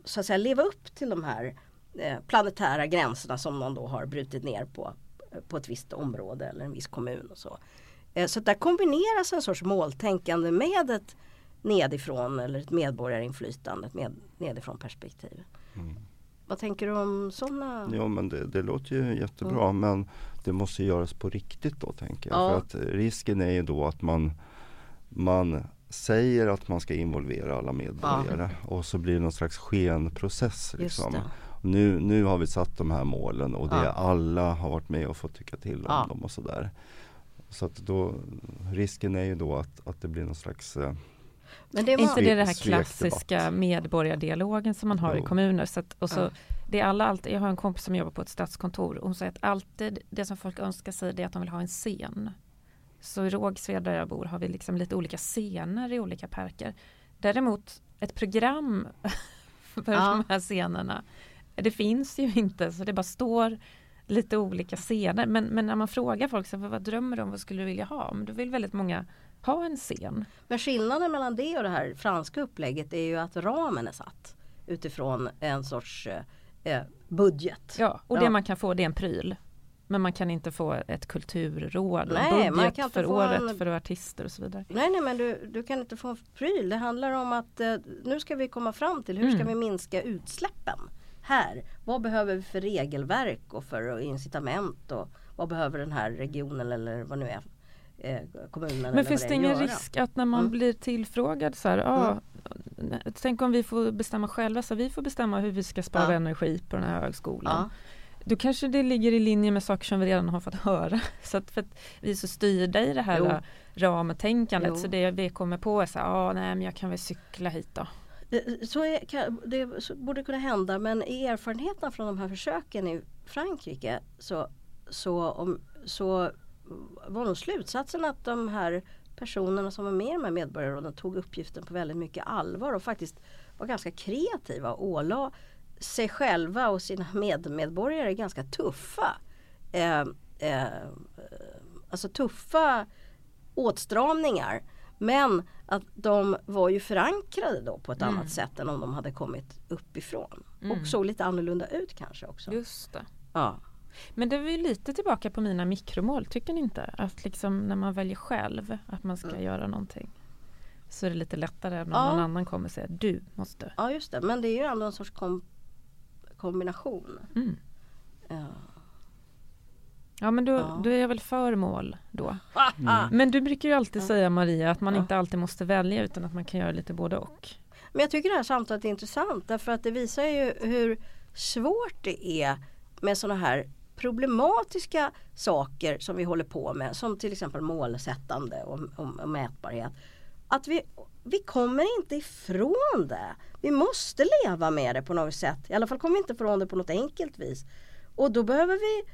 så att säga leva upp till de här eh, planetära gränserna som man då har brutit ner på, eh, på ett visst område eller en viss kommun och så. Eh, Så där kombineras en sorts måltänkande med ett nedifrån eller ett medborgarinflytande, ett med, nedifrån perspektiv. Mm. Vad tänker du om sådana? Ja men det, det låter ju jättebra men det måste göras på riktigt då tänker jag. Ja. För att risken är ju då att man, man säger att man ska involvera alla medborgare och så blir det någon slags skenprocess. Liksom. Nu, nu har vi satt de här målen och det Ja. alla har varit med och fått tycka till om Ja. dem och sådär. Så att då, risken är ju då att, att det blir någon slags eh, Men det Är var, inte det den här klassiska medborgardialogen som man har i Jo. kommuner? Så att, och så, Ja. det är alla, alltid, jag har en kompis som jobbar på ett stadskontor och hon säger att alltid det som folk önskar sig det är att de vill ha en scen. Så i Rågsved där jag bor har vi liksom lite olika scener i olika parker. Däremot ett program för Ja. de här scenerna, det finns ju inte så det bara står lite olika scener. Men, men när man frågar folk så, vad drömmer du om, vad skulle du vilja ha? Men då vill väldigt många ha en scen. men skillnaden mellan det och det här franska upplägget är ju att ramen är satt utifrån en sorts eh, eh, budget. Ja, och Ja. det man kan få det är en pryl. Men man kan inte få ett kulturråd Nej, en man budget kan inte för få året en- för artister och så vidare. Nej, nej men du, du kan inte få en pryl. Det handlar om att eh, nu ska vi komma fram till hur ska Mm. vi minska utsläppen här. Vad behöver vi för regelverk och för incitament och vad behöver den här regionen eller vad nu är eh, kommunen Men finns det ingen göra? risk att när man Mm. blir tillfrågad så här, ja, tänk om vi får bestämma själva, så vi får bestämma hur vi ska spara Ja. energi på den här högskolan. Ja. Då kanske det ligger i linje med saker som vi redan har fått höra. Så att för att vi är så styrda i det här Jo. jo. ramtänkandet Jo. så det vi kommer på är så här, ah, nej men jag kan väl cykla hit då. Det- Så, är, kan- det så borde kunna hända men i erfarenheterna från de här försöken i Frankrike så, så, om, så var nog slutsatsen att de här personerna som var med i de här medborgarråden tog uppgiften på väldigt mycket allvar och faktiskt var ganska kreativa och ålade sig själva och sina medmedborgare ganska tuffa eh, eh, alltså tuffa åtstramningar. Men att de var ju förankrade då på ett Mm. annat sätt än om de hade kommit uppifrån. Mm. Och såg lite annorlunda ut kanske också. Just det. Ja. Men det är ju lite tillbaka på mina mikromål, tycker ni inte? Att liksom när man väljer själv att man ska Mm. göra någonting. Så är det lite lättare än om Ja. någon annan kommer och säger du måste. ja, just det. Men det är ju ändå en sorts kom kombination. Mm. Ja. Ja men då, Ja. då är jag väl för mål då. Mm. Men du brukar ju alltid Ja. säga Maria att man Ja. inte alltid måste välja utan att man kan göra lite både och. Men jag tycker det här samtalet är intressant därför att det visar ju hur svårt det är med sådana här problematiska saker som vi håller på med som till exempel målsättande och, och, och mätbarhet. Att vi, vi kommer inte ifrån det. Vi måste leva med det på något sätt. I alla fall kommer vi inte ifrån det på något enkelt vis. Och då behöver vi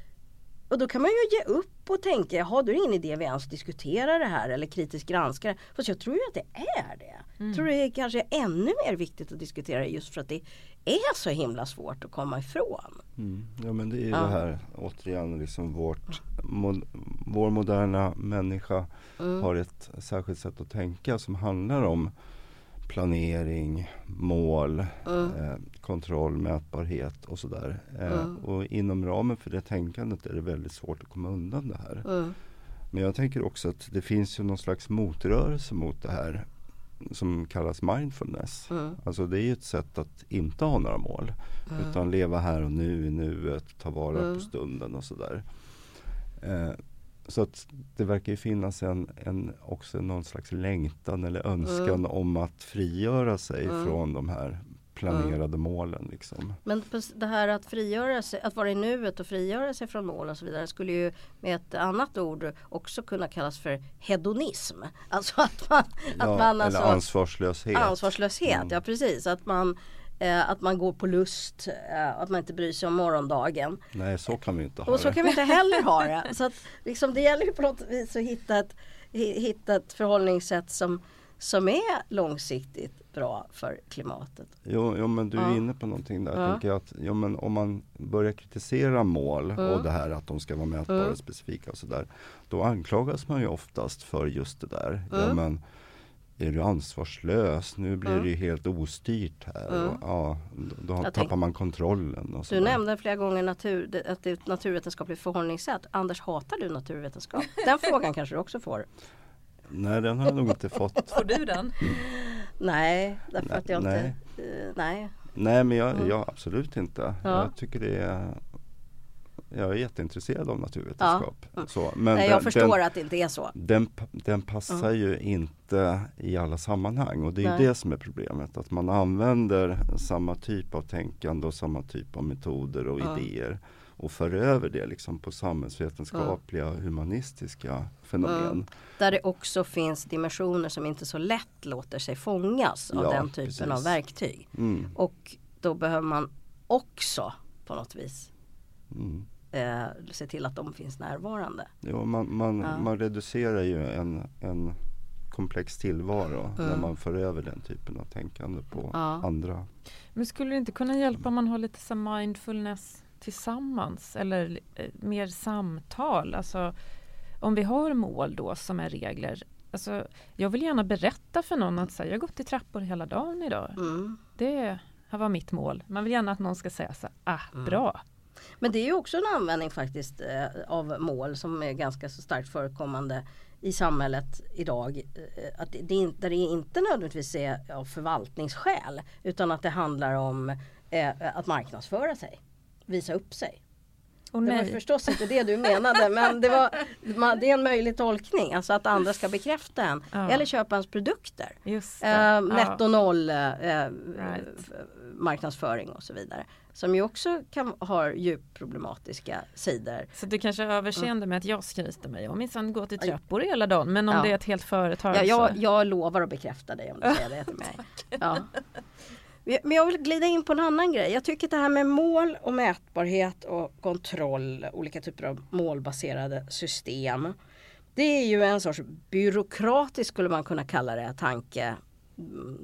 och då kan man ju ge upp och tänka, jaha då är det ingen idé vi ens diskuterar det här eller kritiskt granskar det. Fast jag tror ju att det är det. Mm. Jag tror det är kanske ännu mer viktigt att diskutera det just för att det är så himla svårt att komma ifrån. Mm. Ja men det är ju ja. det här återigen liksom vårt, mo, vår moderna människa mm. har ett särskilt sätt att tänka som handlar om planering, mål, mm. eh, kontroll, mätbarhet och sådär. Eh, mm. Och inom ramen för det tänkandet är det väldigt svårt att komma undan det här. Mm. Men jag tänker också att det finns ju någon slags motrörelse mot det här som kallas mindfulness. Mm. Alltså det är ett sätt att inte ha några mål. Utan leva här och nu i nuet, ta vara på stunden och sådär. Eh, så att det verkar ju finnas en, en, också någon slags längtan eller önskan mm. om att frigöra sig mm. från de här planerade mm. målen. Liksom. Men det här att frigöra sig, att vara i nuet och frigöra sig från mål och så vidare skulle ju med ett annat ord också kunna kallas för hedonism. Alltså att man, ja, att man alltså, eller ansvarslöshet. Ansvarslöshet, mm. ja precis. Att man Eh, att man går på lust, eh, att man inte bryr sig om morgondagen. Nej så kan vi inte ha Och det. så kan vi inte heller ha det. Så att, liksom, det gäller ju på något vis att hitta ett, hitta ett förhållningssätt som, som är långsiktigt bra för klimatet. Jo, jo men du är ja. inne på någonting där. Ja. Tänker jag att, jo, men om man börjar kritisera mål mm. och det här att de ska vara mätbara, mm. specifika och sådär. Då anklagas man ju oftast för just det där. Mm. Ja, men, är du ansvarslös? Nu blir mm. det ju helt ostyrt här. Mm. Och, ja, då jag tappar tänk, man kontrollen. Och du nämnde flera gånger natur, att det är ett naturvetenskapligt förhållningssätt. Anders, hatar du naturvetenskap? Den frågan kanske du också får? Nej, den har jag nog inte fått. Får du den? Nej, därför nej, att jag nej. inte... Uh, nej. Nej, men jag, mm. jag absolut inte. Ja. Jag tycker det är jag är jätteintresserad av naturvetenskap. Ja. Så, men Nej, jag den, förstår den, att det inte är så. Den, den passar mm. ju inte i alla sammanhang och det är Nej. det som är problemet. Att man använder samma typ av tänkande och samma typ av metoder och mm. idéer och för över det liksom på samhällsvetenskapliga mm. humanistiska fenomen. Mm. Där det också finns dimensioner som inte så lätt låter sig fångas av ja, den typen precis. av verktyg. Mm. Och då behöver man också på något vis mm eh, se till att de finns närvarande. Jo, man, man, ja. man reducerar ju en, en komplex tillvaro mm. när man för över den typen av tänkande på ja. andra. Men skulle det inte kunna hjälpa om man har lite så mindfulness tillsammans eller eh, mer samtal? Alltså, om vi har mål då som är regler. Alltså, jag vill gärna berätta för någon att säga, jag har gått i trappor hela dagen idag. Mm. Det här var mitt mål. Man vill gärna att någon ska säga så ah, mm. bra, men det är ju också en användning faktiskt eh, av mål som är ganska så starkt förekommande i samhället idag. Eh, att det, det, där det inte nödvändigtvis är av förvaltningsskäl utan att det handlar om eh, att marknadsföra sig, visa upp sig. Oh, det var förstås inte det du menade men det, var, det är en möjlig tolkning. Alltså att andra ska bekräfta en. Ja. Eller köpa ens produkter. Eh, netto noll eh, right. marknadsföring och så vidare. Som ju också kan ha djupt problematiska sidor. Så du kanske har överseende med att jag skryter mig. Har minsann gått i trappor hela dagen. Men om ja. det är ett helt företag. Ja, jag, jag lovar att bekräfta dig om du säger det till mig. Ja. Men jag vill glida in på en annan grej. Jag tycker att det här med mål och mätbarhet och kontroll, olika typer av målbaserade system. Det är ju en sorts byråkratisk skulle man kunna kalla det, tanke,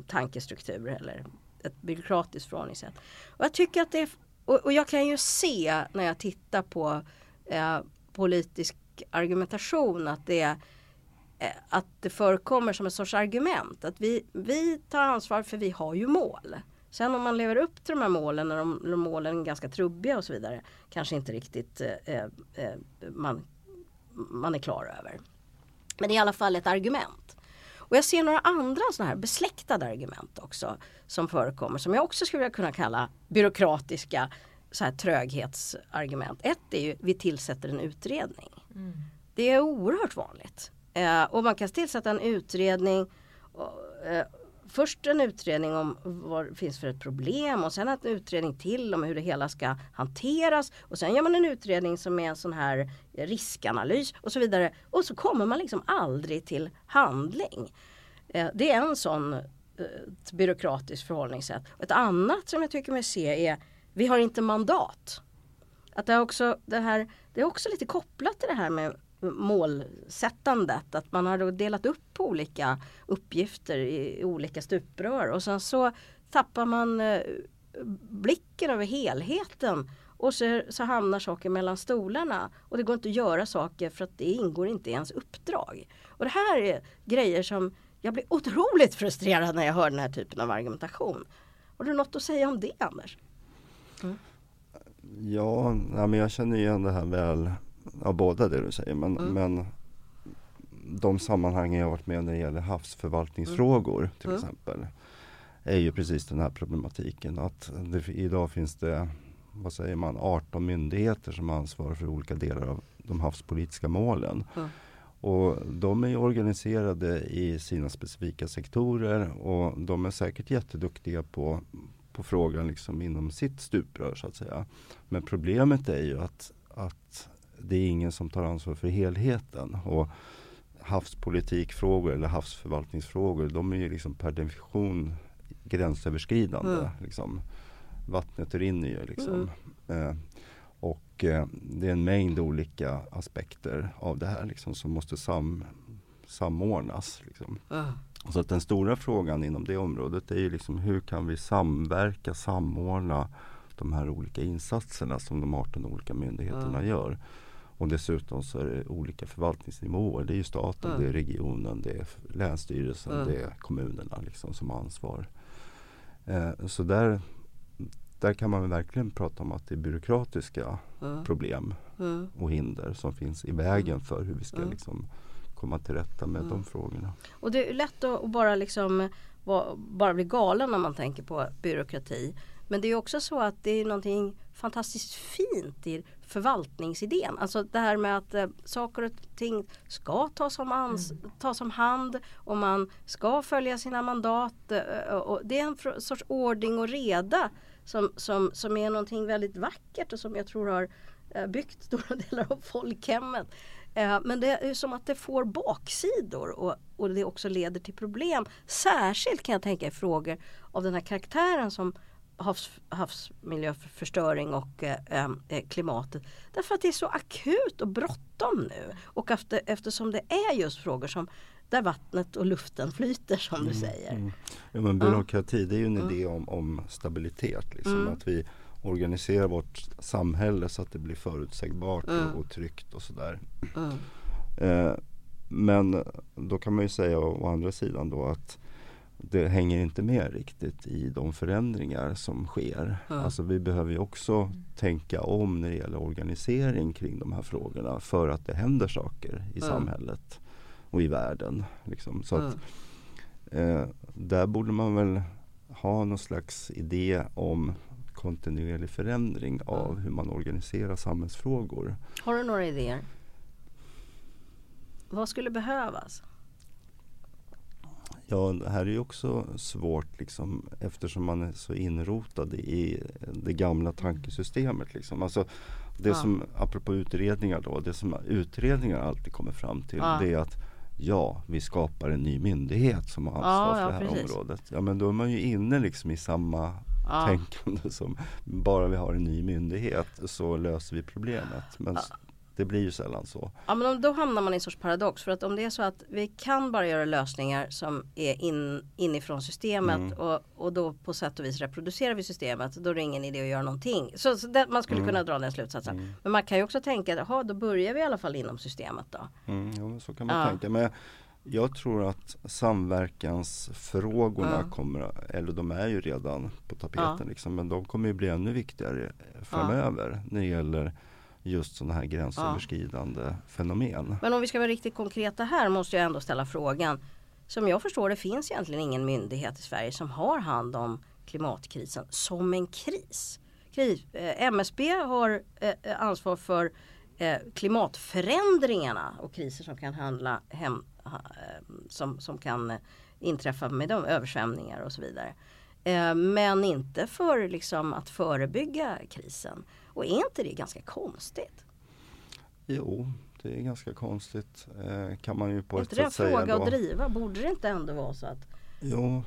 tankestruktur eller ett byråkratiskt förhållningssätt. Och jag tycker att det är, och, och jag kan ju se när jag tittar på eh, politisk argumentation att det är eh, att det förekommer som en sorts argument. Att vi, vi tar ansvar för vi har ju mål. Sen om man lever upp till de här målen och de, de målen är ganska trubbiga och så vidare. Kanske inte riktigt eh, eh, eh man, man är klar över. Men det är i alla fall ett argument. Och jag ser några andra sådana här besläktade argument också som förekommer som jag också skulle kunna kalla byråkratiska så här tröghetsargument. Ett är ju vi tillsätter en utredning. Mm. Det är oerhört vanligt. Eh, och man kan tillsätta en utredning och, eh, först en utredning om vad det finns för ett problem och sen en utredning till om hur det hela ska hanteras. Och sen gör man en utredning som är en sån här riskanalys och så vidare. Och så kommer man liksom aldrig till handling. Eh, det är en sån eh, ett byråkratiskt förhållningssätt. Ett annat som jag tycker mig se är vi har inte mandat. Att det, är också, det, här, det är också lite kopplat till det här med målsättandet. Att man har delat upp olika uppgifter i olika stuprör och sen så tappar man eh, blicken över helheten och så, så hamnar saker mellan stolarna och det går inte att göra saker för att det ingår inte i ens uppdrag. Och det här är grejer som jag blir otroligt frustrerad när jag hör den här typen av argumentation. Har du något att säga om det Anders? Mm. Ja, ja men jag känner igen det här väl av båda det du säger. Men, mm. men de sammanhangen jag varit med när det gäller havsförvaltningsfrågor mm. till mm. exempel är ju precis den här problematiken att det, idag finns det vad säger man, 18 myndigheter som ansvarar för olika delar av de havspolitiska målen. Mm. Och de är organiserade i sina specifika sektorer och de är säkert jätteduktiga på, på frågan liksom inom sitt stuprör så att säga. Men problemet är ju att, att det är ingen som tar ansvar för helheten. Och havspolitikfrågor eller havsförvaltningsfrågor de är ju liksom per definition gränsöverskridande. Mm. Liksom. Vattnet rinner ju liksom. Mm. Eh, och eh, det är en mängd olika aspekter av det här liksom, som måste sam, samordnas. Liksom. Mm. Så att den stora frågan inom det området är ju liksom hur kan vi samverka, samordna de här olika insatserna som de 18 olika myndigheterna gör. Och dessutom så är det olika förvaltningsnivåer. Det är ju staten, mm. det är regionen, det är länsstyrelsen, mm. det är kommunerna liksom som har ansvar. Eh, så där, där kan man verkligen prata om att det är byråkratiska mm. problem och hinder som finns i vägen för hur vi ska liksom komma till rätta med de frågorna. Och det är lätt att bara liksom bara bli galen när man tänker på byråkrati. Men det är också så att det är någonting fantastiskt fint i förvaltningsidén. Alltså det här med att eh, saker och ting ska tas om, ans mm. tas om hand och man ska följa sina mandat. Eh, och det är en sorts ordning och reda som, som, som är någonting väldigt vackert och som jag tror har eh, byggt stora delar av folkhemmet. Eh, men det är som att det får baksidor och, och det också leder till problem. Särskilt kan jag tänka i frågor av den här karaktären som havs, havsmiljöförstöring och eh, eh, klimatet. Därför att det är så akut och bråttom nu. Och efter, eftersom det är just frågor som där vattnet och luften flyter som mm, du säger. Mm. Ja, men byråkrati det är ju en mm. idé om, om stabilitet. Liksom, mm. Att vi organiserar vårt samhälle så att det blir förutsägbart och, mm. och tryggt och sådär. Mm. Eh, men då kan man ju säga å, å andra sidan då att det hänger inte med riktigt i de förändringar som sker. Mm. Alltså vi behöver ju också mm. tänka om när det gäller organisering kring de här frågorna för att det händer saker i mm. samhället och i världen. Liksom. Så att, eh, där borde man väl ha någon slags idé om kontinuerlig förändring av hur man organiserar samhällsfrågor. Har du några idéer? Vad skulle behövas? Ja, det här är ju också svårt liksom, eftersom man är så inrotad i det gamla tankesystemet. Liksom. Alltså, det ja. som, apropå utredningar då, det som utredningar alltid kommer fram till ja. det är att ja, vi skapar en ny myndighet som har ansvar ja, för det här precis. området. Ja, men då är man ju inne liksom i samma tänkande som bara vi har en ny myndighet så löser vi problemet. Men det blir ju sällan så. Ja men då hamnar man i en sorts paradox för att om det är så att vi kan bara göra lösningar som är in, inifrån systemet mm. och, och då på sätt och vis reproducerar vi systemet då är det ingen idé att göra någonting. Så, så det, man skulle mm. kunna dra den slutsatsen. Mm. Men man kan ju också tänka att då börjar vi i alla fall inom systemet då. Mm, ja, så kan man ja. tänka. Men jag tror att samverkansfrågorna ja. kommer, eller de är ju redan på tapeten ja. liksom, men de kommer ju bli ännu viktigare framöver när det gäller just sådana här gränsöverskridande ja. fenomen. Men om vi ska vara riktigt konkreta här måste jag ändå ställa frågan. Som jag förstår det finns egentligen ingen myndighet i Sverige som har hand om klimatkrisen som en kris. kris eh, MSB har eh, ansvar för eh, klimatförändringarna och kriser som kan handla hem, som, som kan inträffa med de översvämningar och så vidare. Men inte för liksom, att förebygga krisen. Och är inte det ganska konstigt? Jo, det är ganska konstigt. Eh, kan man ju på är ett inte det sätt en fråga att driva? Borde det inte ändå vara så att Jo,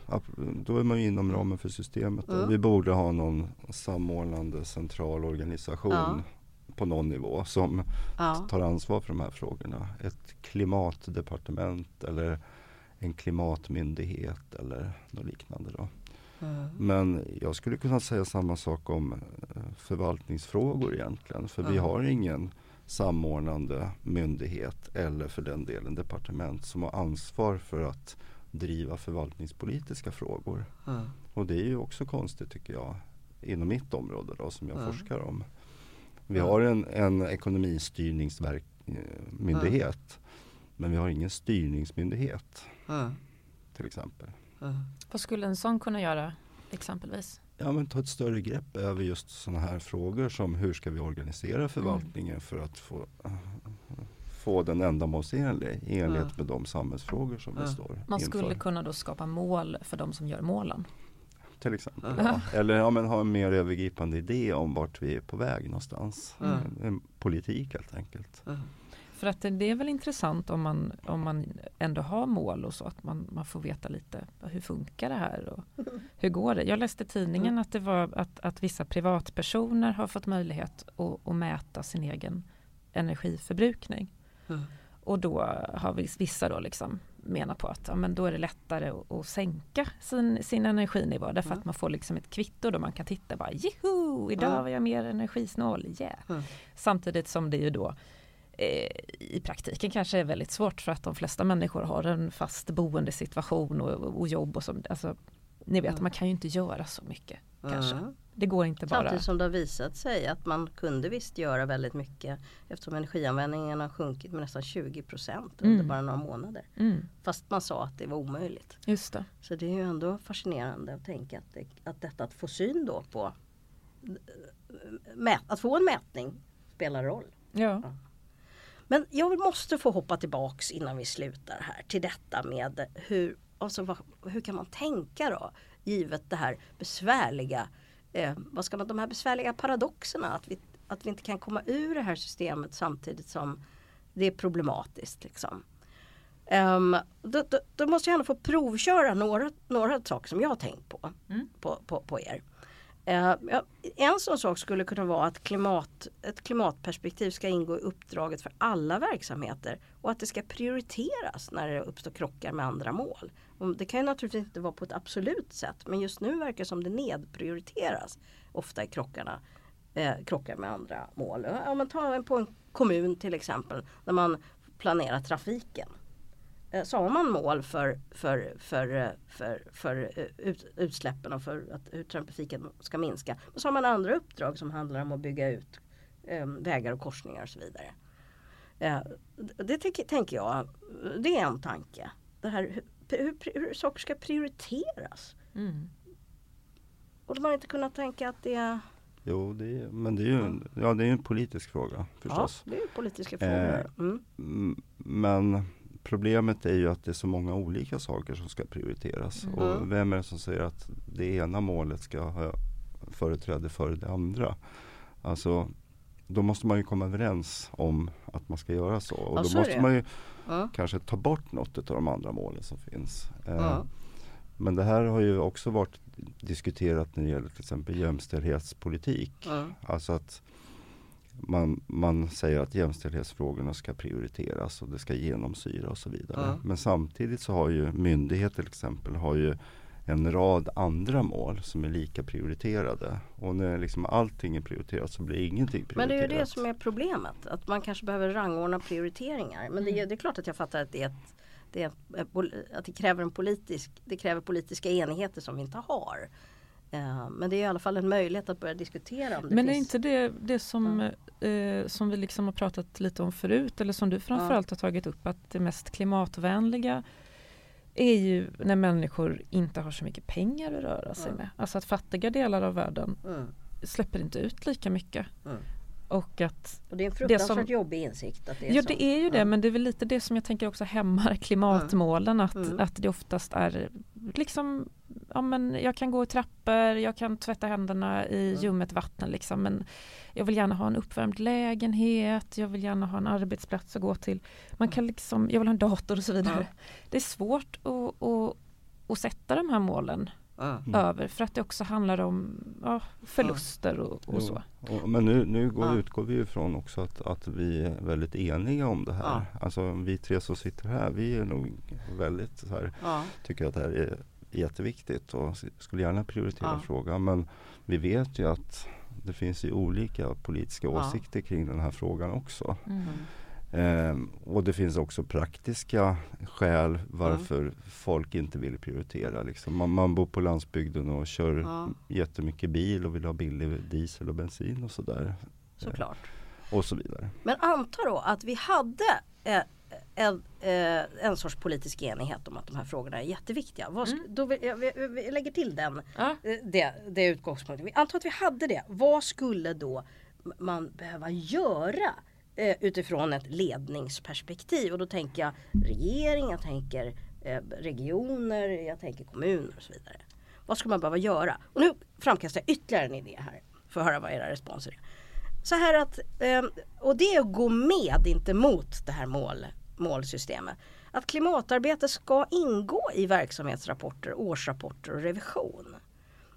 då är man ju inom ramen för systemet. Mm. Vi borde ha någon samordnande central organisation Ja. på någon nivå som ja, tar ansvar för de här frågorna. Ett klimatdepartement eller en klimatmyndighet eller något liknande. Då. Mm, Men jag skulle kunna säga samma sak om eh, förvaltningsfrågor egentligen. För vi har ingen samordnande myndighet eller för den delen departement som har ansvar för att driva förvaltningspolitiska frågor. mm, Och det är ju också konstigt tycker jag inom mitt område då som jag forskar om. Vi har en, en ekonomistyrningsmyndighet men vi har ingen styrningsmyndighet till exempel. Mm. Vad skulle en sån kunna göra exempelvis? Ja, men ta ett större grepp över just sådana här frågor som hur ska vi organisera förvaltningen för att få, få den ändamålsenlig i enlighet Mm. med de samhällsfrågor som vi Mm. står Man inför. skulle kunna då skapa mål för de som gör målen. Till exempel. Mm. Ja. Eller ja, men ha en mer övergripande idé om vart vi är på väg någonstans. Mm. En, en politik helt enkelt. För att det, är väl intressant om man, om man ändå har mål och så att man, man får veta lite hur funkar det här och hur går det? Jag läste i tidningen att det var att, att vissa privatpersoner har fått möjlighet att, att mäta sin egen energiförbrukning. Mm. Och då har vis- vissa då liksom menat på att ja, men då är det lättare att, att sänka sin, sin energinivå därför Mm. att man får liksom ett kvitto då man kan titta bara Jiho, idag Mm. var jag mer energisnål, yeah. Samtidigt som det ju då i praktiken kanske är väldigt svårt för att de flesta människor har en fast boendesituation och, och jobb och så. Alltså, ni vet, Mm. man kan ju inte göra så mycket kanske. Mm. Det går inte bara. Samtidigt som det har visat sig att man kunde visst göra väldigt mycket eftersom energianvändningen har sjunkit med nästan 20 procent under Mm. bara några månader. Mm, Fast man sa att det var omöjligt. just det. Så det är ju ändå fascinerande att tänka att, det, att detta att få syn då på mät, att få en mätning spelar roll. Ja. Men jag måste få hoppa tillbaks innan vi slutar här till detta med hur, alltså vad, hur kan man tänka då? Givet det här besvärliga, eh, vad ska man, de här besvärliga paradoxerna att vi, att vi inte kan komma ur det här systemet samtidigt som det är problematiskt. Liksom. Ehm, då, då, då måste jag ändå få provköra några, några saker som jag har tänkt på, Mm. på, på, på er. Eh, ja, en sån sak skulle kunna vara att klimat, ett klimatperspektiv ska ingå i uppdraget för alla verksamheter och att det ska prioriteras när det uppstår krockar med andra mål. Och det kan ju naturligtvis inte vara på ett absolut sätt men just nu verkar det som det nedprioriteras ofta i krockarna. Eh, krockar med andra mål. Ja, men ta en- på en kommun till exempel när man planerar trafiken. Eh, Så har man mål för, för, för, eh, för, för eh, ut, utsläppen och för att hur trafiken ska minska. Men så har man andra uppdrag som handlar om att bygga ut eh, vägar och korsningar och så vidare. Eh, det tycker, tänker jag, det är en tanke. Det här, hur, hur, hur saker ska prioriteras. Mm. Och de har inte kunnat tänka att det är, Jo, det är, men det är ju en, ja, det är ju en politisk fråga ja, förstås. det är ju politiska frågor. Mm. Mm, Men problemet är ju att det är så många olika saker som ska prioriteras. Mm. Och vem är det som säger att det ena målet ska ha företräde före det andra? Alltså, då måste man ju komma överens om att man ska göra så. Och Ja, då så måste man ju Ja. kanske ta bort något av de andra målen som finns. Eh, Ja. Men det här har ju också varit diskuterat när det gäller till exempel jämställdhetspolitik. Alltså att man, man säger att jämställdhetsfrågorna ska prioriteras och det ska genomsyra och så vidare. Ja. Men samtidigt så har ju myndigheter till exempel har ju en rad andra mål som är lika prioriterade. Och när liksom allting är prioriterat så blir ingenting Men prioriterat. det är ju det som är problemet. Att man kanske behöver rangordna prioriteringar. Men det, är, det är klart att jag fattar att det, är ett, det, är ett, att det kräver en politisk Det kräver politiska enheter som vi inte har. Eh, men det är i alla fall en möjlighet att börja diskutera om det Men är finns. inte det det som, eh, som vi liksom har pratat lite om förut eller som du framförallt har tagit upp att det mest klimatvänliga är ju när människor inte har så mycket pengar att röra sig Mm. med. Alltså att fattiga delar av världen Mm, släpper inte ut lika mycket. mm. Och att och det är en fruktansvärt som, jobbig insikt. Att det är ja så. det är ju det Ja. men det är väl lite det som jag tänker också hämmar klimatmålen att, Mm. att det oftast är liksom ja men jag kan gå i trappor, jag kan tvätta händerna i Mm. ljummet vatten liksom men jag vill gärna ha en uppvärmd lägenhet, jag vill gärna ha en arbetsplats att gå till. Man kan liksom, jag vill ha en dator och så vidare. Ja. Det är svårt att, att, att sätta de här målen. Mm. över för att det också handlar om ja, förluster och, och så. och, men nu, nu går, Ja. utgår vi ifrån också att, att vi är väldigt eniga om det här. Ja. Alltså vi tre som sitter här, vi är nog väldigt så här, Ja. tycker att det här är jätteviktigt och skulle gärna prioritera Ja. frågan. Men vi vet ju att det finns ju olika politiska Ja. åsikter kring den här frågan också. Mm. Ehm, och det finns också praktiska skäl varför folk inte vill prioritera. Liksom. Man, man bor på landsbygden och kör Ja. jättemycket bil och vill ha billig diesel och bensin och sådär. Såklart. Och så vidare. Men anta då att vi hade eh, en, eh, en sorts politisk enighet om att de här frågorna är jätteviktiga. Vad sk- då vill, jag, vi, vi lägger till den, Ja. eh, det, det utgångspunkten. Vi antar att vi hade det. Vad skulle då man behöva göra eh, utifrån ett ledningsperspektiv? Och då tänker jag regering, jag tänker eh, regioner, jag tänker kommuner och så vidare. Vad skulle man behöva göra? Och nu framkastar jag ytterligare en idé här. För att höra vad era responser är. Så här att, eh, och det är att gå med, inte mot det här mål, målsystemet. Att klimatarbete ska ingå i verksamhetsrapporter, årsrapporter och revision.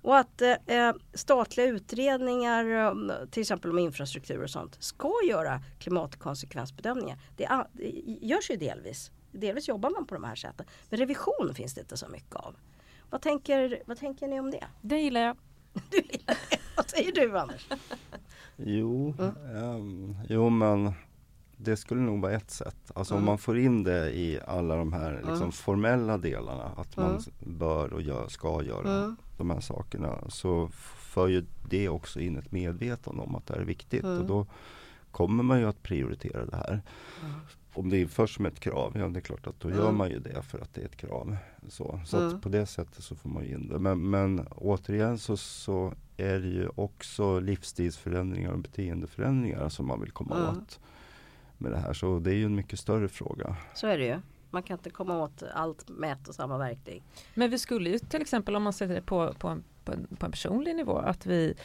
Och att eh, statliga utredningar, eh, till exempel om infrastruktur och sånt, ska göra klimatkonsekvensbedömningar. Det, det görs ju delvis. Delvis jobbar man på de här sätten. Men revision finns det inte så mycket av. Vad tänker, vad tänker ni om det? Det gillar jag. Du gillar det. Vad säger du Anders? Jo, Mm. ehm, jo men det skulle nog vara ett sätt. Alltså om Mm. man får in det i alla de här liksom, Mm. formella delarna. Att man Mm. bör och gör, ska göra Mm. de här sakerna. Så för ju det också in ett medvetande om att det här är viktigt. Mm. Och då kommer man ju att prioritera det här. Mm. Om det införs som ett krav, ja det är klart att då gör Mm. man ju det för att det är ett krav. Så, så Mm. på det sättet så får man ju in det. Men, men återigen så, så är det ju också livsstilsförändringar och beteendeförändringar som man vill komma Mm. åt med det här. Så det är ju en mycket större fråga. Så är det ju. Man kan inte komma åt allt med ett och samma verktyg. Men vi skulle ju till exempel om man sätter det på, på, en, på, en, på en personlig nivå att vi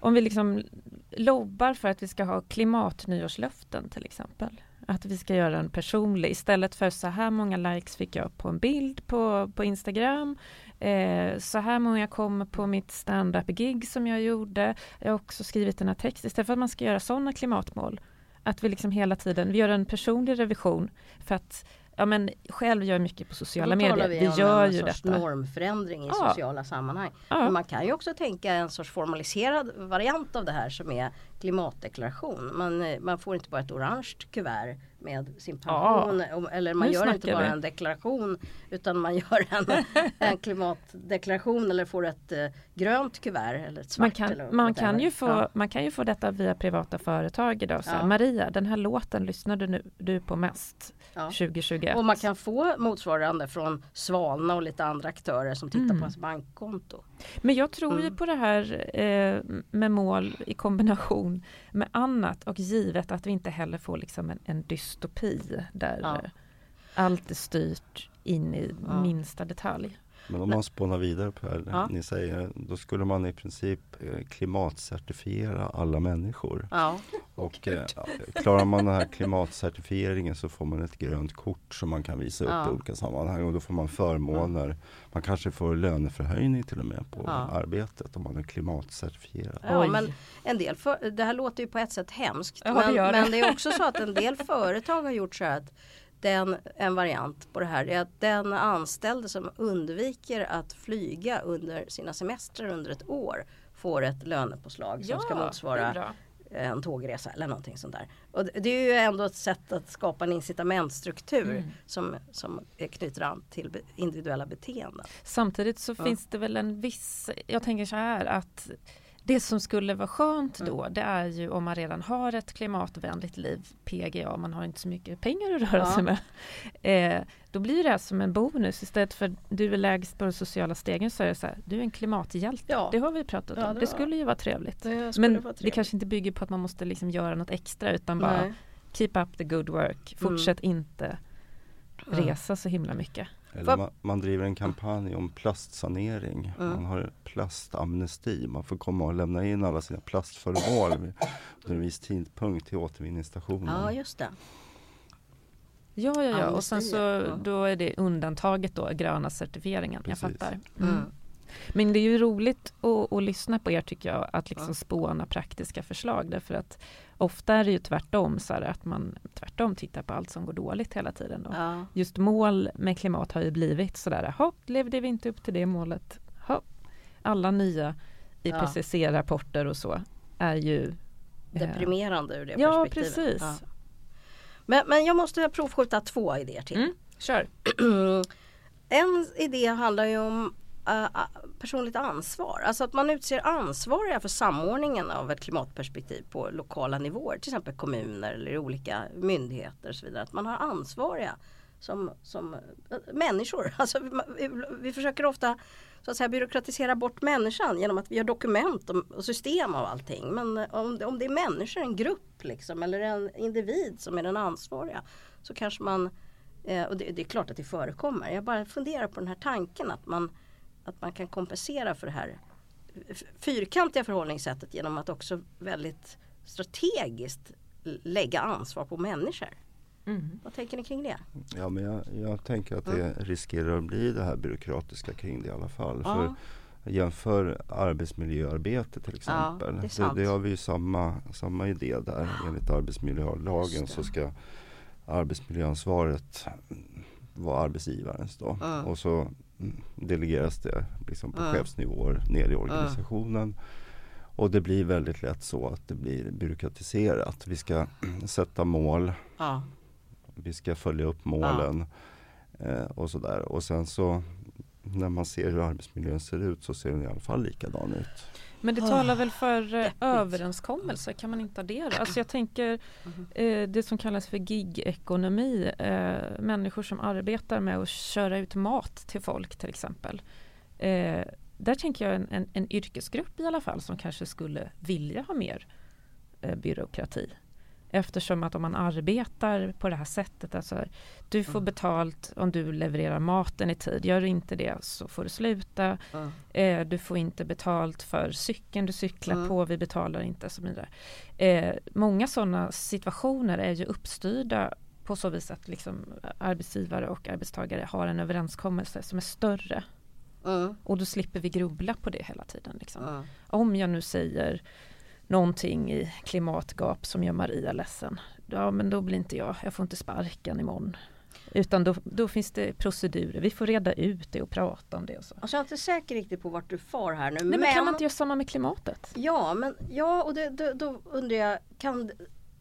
om vi liksom lobbar för att vi ska ha klimatnyårslöften till exempel. Att vi ska göra en personlig istället för så här många likes fick jag på en bild på, på Instagram. Eh, så här många kommer på mitt stand-up gig som jag gjorde. Jag har också skrivit den här texten. Istället för att man ska göra sådana klimatmål. Att vi liksom hela tiden, vi gör en personlig revision för att Ja men själv gör mycket på sociala medier. vi Vi gör en ju sorts detta. normförändring i Ja. sociala sammanhang. Ja. Men man kan ju också tänka en sorts formaliserad variant av det här som är klimatdeklaration. Man, eh, man får inte bara ett orange kuvert med sin pension. om- Eller man Nu gör inte bara vi. en deklaration utan man gör en, en klimatdeklaration eller får ett eh, grönt kuvert eller ett svart. Man eller kan, man, whatever. kan ju få, Ja. man kan ju få detta via privata företag idag. Så Ja. Maria, den här låten lyssnade nu, du på mest Ja. 2021. Och man kan få motsvarande från Svalna och lite andra aktörer som tittar Mm. på ens bankkonto. Men jag tror ju Mm. på det här eh, med mål i kombination med annat och givet att vi inte heller får liksom en, en dystopi där Ja. allt är styrt in i minsta detalj. Men om man spånar vidare på det här, Ja. ni säger, då skulle man i princip eh, klimatcertifiera alla människor. Ja. Och eh, klarar man den här klimatcertifieringen så får man ett grönt kort som man kan visa upp Ja. i olika sammanhang och då får man förmåner. Man kanske får löneförhöjning till och med på Ja. arbetet om man är klimatcertifierad. Ja, men en del för, det här låter ju på ett sätt hemskt. Men, det. men det är också så att en del företag har gjort så här att den, en variant på det här är att den anställde som undviker att flyga under sina semestrar under ett år får ett lönepåslag som ska motsvara en tågresa eller någonting sånt där. Och det- är ju ändå ett sätt att skapa en incitamentstruktur Mm. som, som knyter an till individuella beteenden. Samtidigt så Ja. finns det väl en viss, jag tänker så här att Det som skulle vara skönt då det är ju om man redan har ett klimatvänligt liv, PGA, man har inte så mycket pengar att röra Ja. sig med. Eh, då blir det här som en bonus istället för du är lägst på den sociala stegen så är det så här, du är en klimathjälte. Ja. Det har vi pratat Ja, om. det Det, var- skulle ju vara trevligt. Det Men vara det trevligt. kanske inte bygger på att man måste liksom göra något extra utan bara Nej. keep up the good work. Fortsätt inte Mm. resa så himla mycket. Eller man, man driver en kampanj om plastsanering. Mm. Man har plastamnesti. Man får komma och lämna in alla sina plastföremål vid under en viss tidpunkt till återvinningsstationen. Ja, just det. Ja, ja, ja. och Amnesti, sen så ja. då är det undantaget då, gröna certifieringen. Precis. Jag fattar. Mm. Men det är ju roligt att, att lyssna på er tycker jag, att liksom spåna praktiska förslag därför att ofta är det ju tvärtom så här att man tvärtom tittar på allt som går dåligt hela tiden. Då. Ja. Just mål med klimat har ju blivit sådär, hopp, levde vi inte upp till det målet? Hopp. Alla nya. IPCC-rapporter och så är ju eh, Deprimerande ur det Ja, perspektivet. precis. Ja. Men, men jag måste provskjuta två idéer till. Mm, kör. En idé handlar ju om Eh, eh, personligt ansvar. Alltså att man utser ansvariga för samordningen av ett klimatperspektiv på lokala nivåer. Till exempel kommuner eller olika myndigheter och så vidare. Att man har ansvariga som, som eh, människor. Alltså vi, vi, försöker ofta så att säga, byråkratisera bort människan genom att vi har dokument och, system av allting. Men om, det- om det är människor, en grupp liksom, eller en individ som är den ansvariga så kanske man Eh, och det, det är klart att det förekommer. Jag bara funderar på den här tanken att man, att man kan kompensera för det här fyrkantiga förhållningssättet genom att också väldigt strategiskt lägga ansvar på människor. Mm. Vad tänker ni kring det? Ja, men jag, jag tänker att det riskerar att bli det här byråkratiska kring det i alla fall. Ja. För jämför arbetsmiljöarbete till exempel. det är sant. det, har vi ju samma, samma idé där. Enligt arbetsmiljölagen det. så ska arbetsmiljöansvaret vara arbetsgivarens då. Mm. Och så mm, delegeras det liksom på Mm. chefsnivåer ner i organisationen. Och det blir väldigt lätt så att det blir byråkratiserat. Vi ska sätta mål, Ja, vi ska följa upp målen eh, och sådär. Och sen så när man ser hur arbetsmiljön ser ut så ser den i alla fall likadan ut. Men det talar väl för eh, överenskommelser, kan man inte addera? Alltså jag tänker eh, det som kallas för gig-ekonomi, eh, människor som arbetar med att köra ut mat till folk till exempel. Eh, där tänker jag en, en, en yrkesgrupp i alla fall som kanske skulle vilja ha mer eh, byråkrati. Eftersom att om man arbetar på det här sättet, alltså du får Mm. betalt om du levererar maten i tid. Gör du inte det så får du sluta. ja. Eh, du får inte betalt för cykeln du cyklar Mm. på, vi betalar inte och så vidare. Eh, många sådana situationer är ju uppstyrda på så vis att liksom arbetsgivare och arbetstagare har en överenskommelse som är större. Mm. Och då slipper vi grubbla på det hela tiden. Liksom. Ja. Om jag nu säger någonting i klimatgap som gör Maria ledsen. Ja men då blir inte jag, jag får inte sparken imorgon. Utan då, då finns det procedurer, vi får reda ut det och prata om det och så. Alltså jag är inte säker riktigt på vart du far här nu. Nej, men kan man inte göra samma med klimatet? Ja, men ja, och det, då, då undrar jag, kan,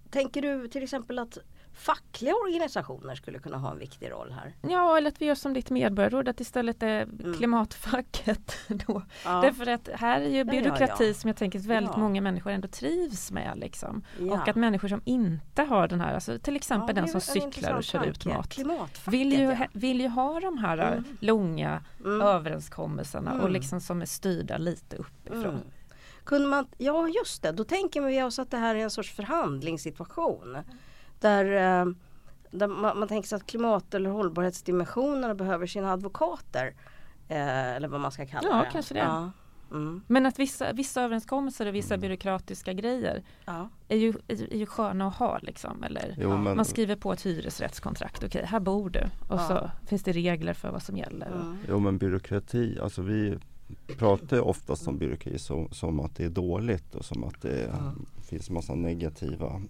tänker du till exempel att fackliga organisationer skulle kunna ha en viktig roll här? Ja, eller att vi gör som ditt medborgarråd, att istället är Mm. klimatfacket. Då. Ja. Därför att här är ju ja, byråkrati ja. som jag tänker att väldigt Ja. många människor ändå trivs med. Liksom. Ja. Och att människor som inte har den här, alltså till exempel Ja, den som cyklar och kör ut tanke. mat. Klimatfacket Vill ju, ja. ha- vill ju ha de här Mm. långa Mm. överenskommelserna och Mm. liksom som är styrda lite uppifrån. Mm. Kunde man, ja just det, då tänker vi oss att det här är en sorts förhandlingssituation. Där, eh, där man, man tänker sig att klimat eller hållbarhetsdimensionerna behöver sina advokater. Eh, eller vad man ska kalla Ja, det. kanske det. Ja. Mm. Men att vissa, vissa överenskommelser och vissa byråkratiska grejer Ja. är ju, är, är ju sköna att ha. Liksom, eller Jo, Ja, men, Man skriver på ett hyresrättskontrakt. Okej, här bor du. Och Ja. så finns det regler för vad som gäller. Mm. jo, men byråkrati, alltså vi pratar ju oftast om byråkrati som, som att det är dåligt och som att det Mm. finns massa negativa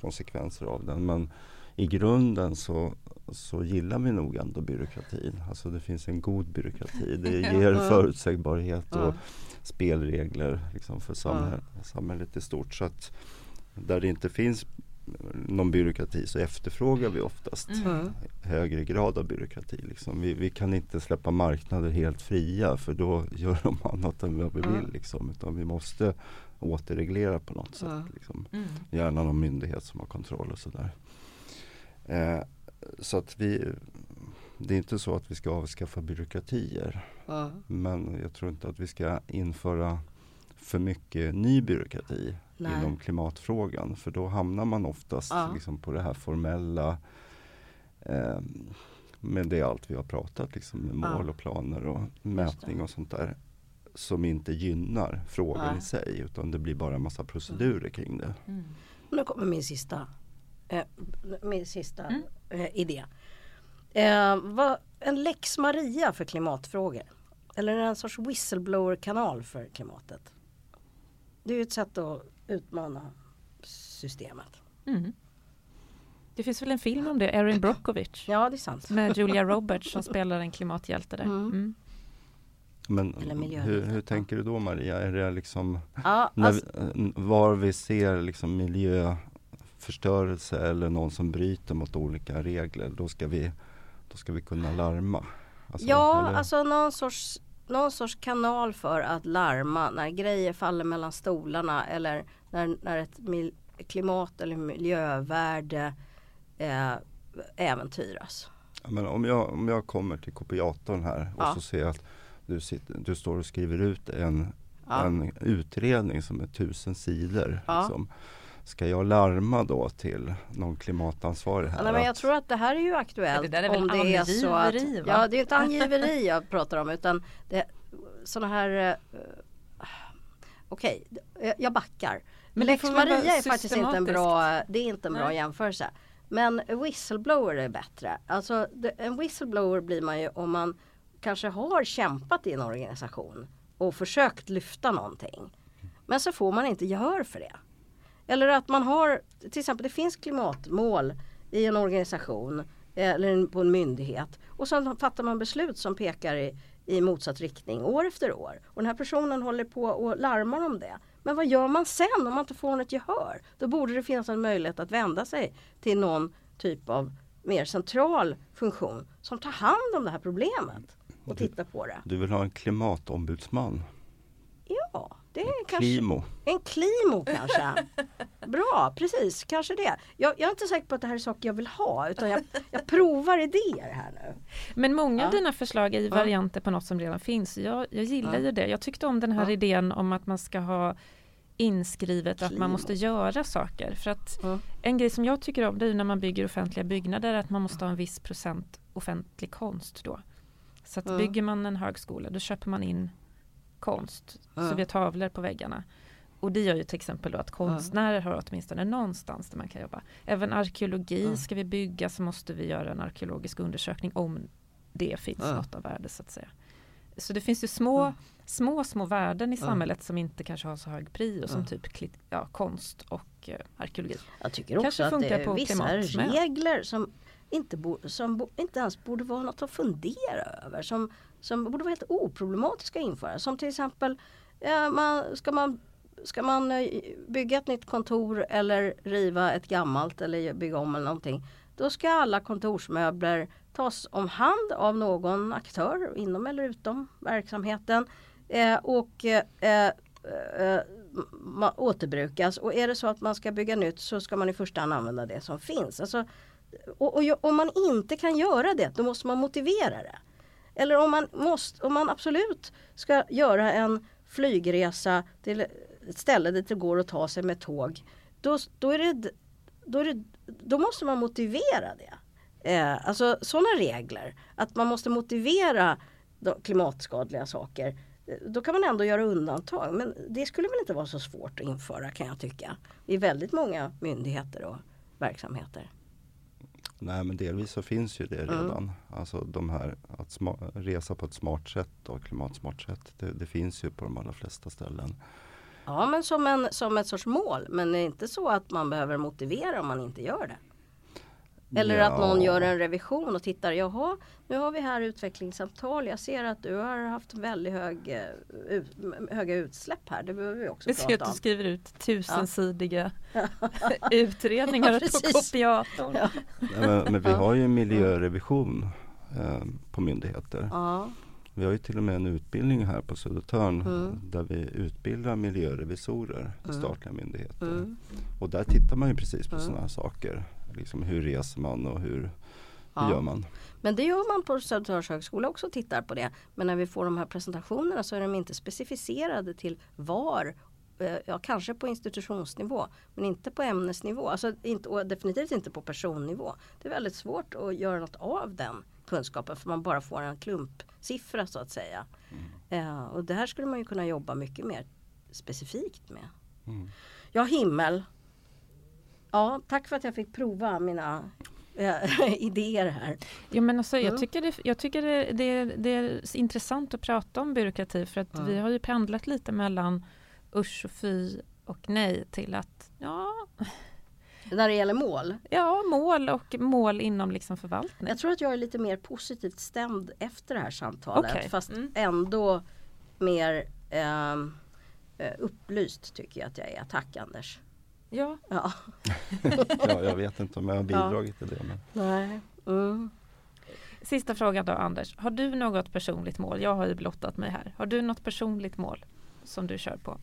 konsekvenser av den. Men i grunden så, så gillar vi nog ändå byråkratin. Alltså det finns en god byråkrati. Det ger förutsägbarhet och spelregler liksom för samhället, samhället i stort. Så att där det inte finns någon byråkrati så efterfrågar vi oftast Mm. högre grad av byråkrati. Liksom. Vi, vi kan inte släppa marknader helt fria för då gör de annat än vad vi vill. Liksom. Utan vi måste återreglera på något sätt. Mm. Liksom. Mm. Gärna någon myndighet som har kontroll och sådär. Eh, så att vi, det är inte så att vi ska avskaffa byråkratier. Mm. Men jag tror inte att vi ska införa för mycket ny byråkrati Nej. inom klimatfrågan. För då hamnar man oftast Ja. liksom på det här formella eh, med det allt vi har pratat liksom med Ja. mål och planer och mätning och sånt där. Som inte gynnar frågan Nej. i sig utan det blir bara en massa procedurer kring det. Mm. Nu kommer min sista, eh, min sista Mm. eh, idé. Eh, vad, en lex Maria för klimatfrågor. Eller en sorts whistleblower-kanal för klimatet. Det är ju ett sätt att utmana systemet. Mm. Det finns väl en film om det, Erin Brockovich. Ja, det är sant. Med Julia Roberts som spelar en klimathjälte där. Mm. Men hur, hur tänker du då Maria? Är det liksom Ja, alltså, vi, var vi ser liksom miljöförstörelse eller någon som bryter mot olika regler, då ska vi, då ska vi kunna larma. Alltså, ja, eller- alltså någon sorts, någon sorts kanal för att larma när grejer faller mellan stolarna eller när, när ett mil, klimat eller miljövärde eh, äventyras. Men om, jag, om jag kommer till kopiatorn här och Ja. så ser jag att du, sitter, du står och skriver ut en, Ja. en utredning som är tusen sidor. Ja. Liksom. Ska jag larma då till någon klimatansvarig här? Ja, nej, men jag tror att det här är ju aktuellt Ja, det där är väl om det är så att va? Ja det är inte angiveri jag pratar om utan det, sådana här uh, Okej, okay, jag backar. Men Lex Maria är faktiskt inte en bra, det är inte en bra Nej. jämförelse. Men whistleblower är bättre. Alltså det, en whistleblower blir man ju om man kanske har kämpat i en organisation och försökt lyfta någonting. Men så får man inte gehör för det. Eller att man har, till exempel det finns klimatmål i en organisation eh, eller på en myndighet och så fattar man beslut som pekar i, i motsatt riktning år efter år. Och den här personen håller på och larmar om det. Men vad gör man sen om man inte får något gehör? Då borde det finnas en möjlighet att vända sig till någon typ av mer central funktion som tar hand om det här problemet och tittar på det. Du vill ha en klimatombudsman? Ja, det är kanske Klimo? en klimo kanske. Bra, precis, kanske det. Jag, jag är inte säker på att det här är saker jag vill ha utan jag, jag provar idéer här nu. Men många av Ja. dina förslag är ju Ja. varianter på något som redan finns. Jag, jag gillar Ja. ju det. Jag tyckte om den här Ja. idén om att man ska ha inskrivet att Klima. man måste göra saker. För att Ja. en grej som jag tycker om det är när man bygger offentliga byggnader att man måste ha en viss procent offentlig konst då. Så Ja. bygger man en högskola då köper man in konst. Så vi har tavlor på väggarna. Och det gör ju till exempel då att konstnärer har åtminstone någonstans där man kan jobba. Även arkeologi, ska vi bygga så måste vi göra en arkeologisk undersökning om det finns Ja. något av värde så att säga. Så det finns ju små, Ja. små, små värden i Ja. samhället som inte kanske har så hög prio som Ja. typ ja, konst och eh, arkeologi. Jag tycker också Kanske att det är på vissa regler som inte, bo, som bo, inte ens borde vara något att fundera över. Som, som borde vara helt oproblematiska att införa. Som till exempel, ja, man, ska, man, ska man eh, bygga ett nytt kontor eller riva ett gammalt eller bygga om eller någonting. Då ska alla kontorsmöbler tas om hand av någon aktör inom eller utom verksamheten. Eh, och eh, eh, eh återbrukas och är det så att man ska bygga nytt så ska man i första hand använda det som finns. Alltså, och, och, om man inte kan göra det då måste man motivera det. Eller om man, måste, om man absolut ska göra en flygresa till ett ställe dit det går att ta sig med tåg. Då, då, är det, då, är det, då måste man motivera det. Eh, alltså sådana regler. Att man måste motivera de klimatskadliga saker. Då kan man ändå göra undantag. Men det skulle väl inte vara så svårt att införa kan jag tycka. I väldigt många myndigheter och verksamheter. Nej men delvis så finns ju det redan. Alltså de här att resa på ett smart sätt och klimatsmart sätt. Det, det finns ju på de allra flesta ställen. Ja men som, en, som ett sorts mål. Men det är inte så att man behöver motivera om man inte gör det. Eller Ja. att någon gör en revision och tittar, jaha, nu har vi här utvecklingssamtal. Jag ser att du har haft väldigt hög, eh, ut, höga utsläpp här. Det behöver vi också ser prata att du om. skriver ut tusensidiga utredningar Ja, på precis. kopiatorn. Ja. Nej, men, men vi har ju miljörevision eh, på myndigheter. Ja, Vi har ju till och med en utbildning här på Södertörn Mm. där vi utbildar miljörevisorer i Mm. statliga myndigheter. mm, Och där tittar man ju precis på Mm. sådana här saker. Liksom hur reser man och hur, hur ja. gör man? Men det gör man på Södertörns högskola också, tittar på det. Men när vi får de här presentationerna så är de inte specificerade till var. eh, Ja, kanske på institutionsnivå men inte på ämnesnivå. Alltså inte, och definitivt inte på personnivå. Det är väldigt svårt att göra något av den kunskapen för man bara får en klumpsiffra så att säga. Eh, och det här skulle man ju kunna jobba mycket mer specifikt med. Mm. Ja, himmel. Ja, tack för att jag fick prova mina eh, idéer här. Ja, men alltså, jag Mm. tycker, det, jag tycker det, det, det är intressant att prata om byråkrati för att Ja. vi har ju pendlat lite mellan usch och fy och nej till att ja, När det gäller mål. ja mål och mål inom liksom förvaltning. Jag tror att jag är lite mer positivt stämd efter det här samtalet. Okej. Fast Mm. ändå mer ehm, eh, upplyst tycker jag att jag är. Tack Anders. Ja, Ja. Ja, jag vet inte om jag har bidragit till det. Men Nej. Mm. Sista frågan då Anders. Har du något personligt mål? Jag har ju blottat mig här. Har du något personligt mål som du kör på?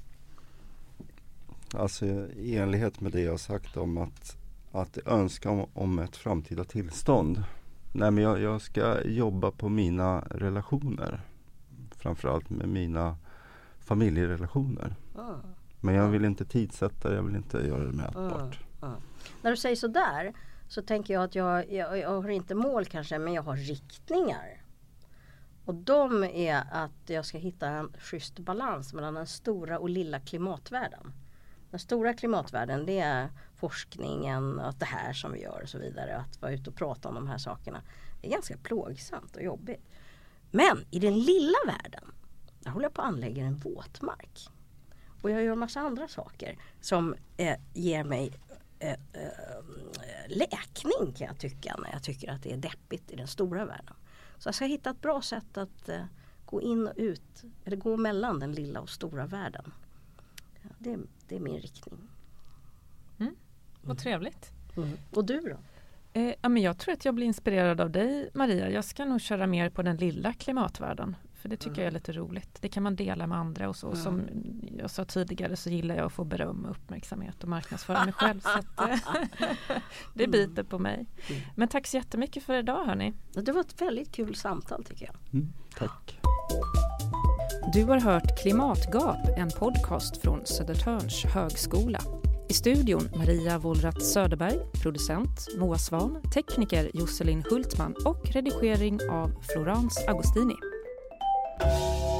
alltså i enlighet med det jag har sagt om att, att önska om, om ett framtida tillstånd. Nej men jag, jag ska jobba på mina relationer. Framförallt med mina familjerelationer. Ah. Men jag vill inte tidsätta det, jag vill inte göra det mätbart. Mm. Mm. När du säger sådär så tänker jag att jag, jag, jag har inte mål kanske men jag har riktningar. Och de är att jag ska hitta en schysst balans mellan den stora och lilla klimatvärlden. Den stora klimatvärlden det är forskningen, att det här som vi gör och så vidare. Att vara ute och prata om de här sakerna. Det är ganska plågsamt och jobbigt. Men i den lilla världen, där håller jag på att anlägga en våtmark. Och jag gör massa andra saker som eh, ger mig eh, eh, läkning kan jag tycka när jag tycker att det är deppigt i den stora världen. Så jag ska hitta ett bra sätt att eh, gå in och ut, eller gå mellan den lilla och stora världen. Ja, det, det är min riktning. Vad trevligt. Och du då? Eh, ja, men jag tror att jag blir inspirerad av dig Maria. Jag ska nog köra mer på den lilla klimatvärlden. För det tycker jag är lite roligt. Det kan man dela med andra och så. Mm. Som jag sa tidigare så gillar jag att få beröm och uppmärksamhet och marknadsföra mig själv. så att, eh, det biter på mig. Mm. Men tack så jättemycket för idag hörni. Det var ett väldigt kul samtal tycker jag. Mm, tack. Du har hört Klimatgap, en podcast från Södertörns högskola. I studion Maria Wollratz Söderberg, producent Moa Svan, tekniker Josselin Hultman och redigering av Florence Agostini. Bye.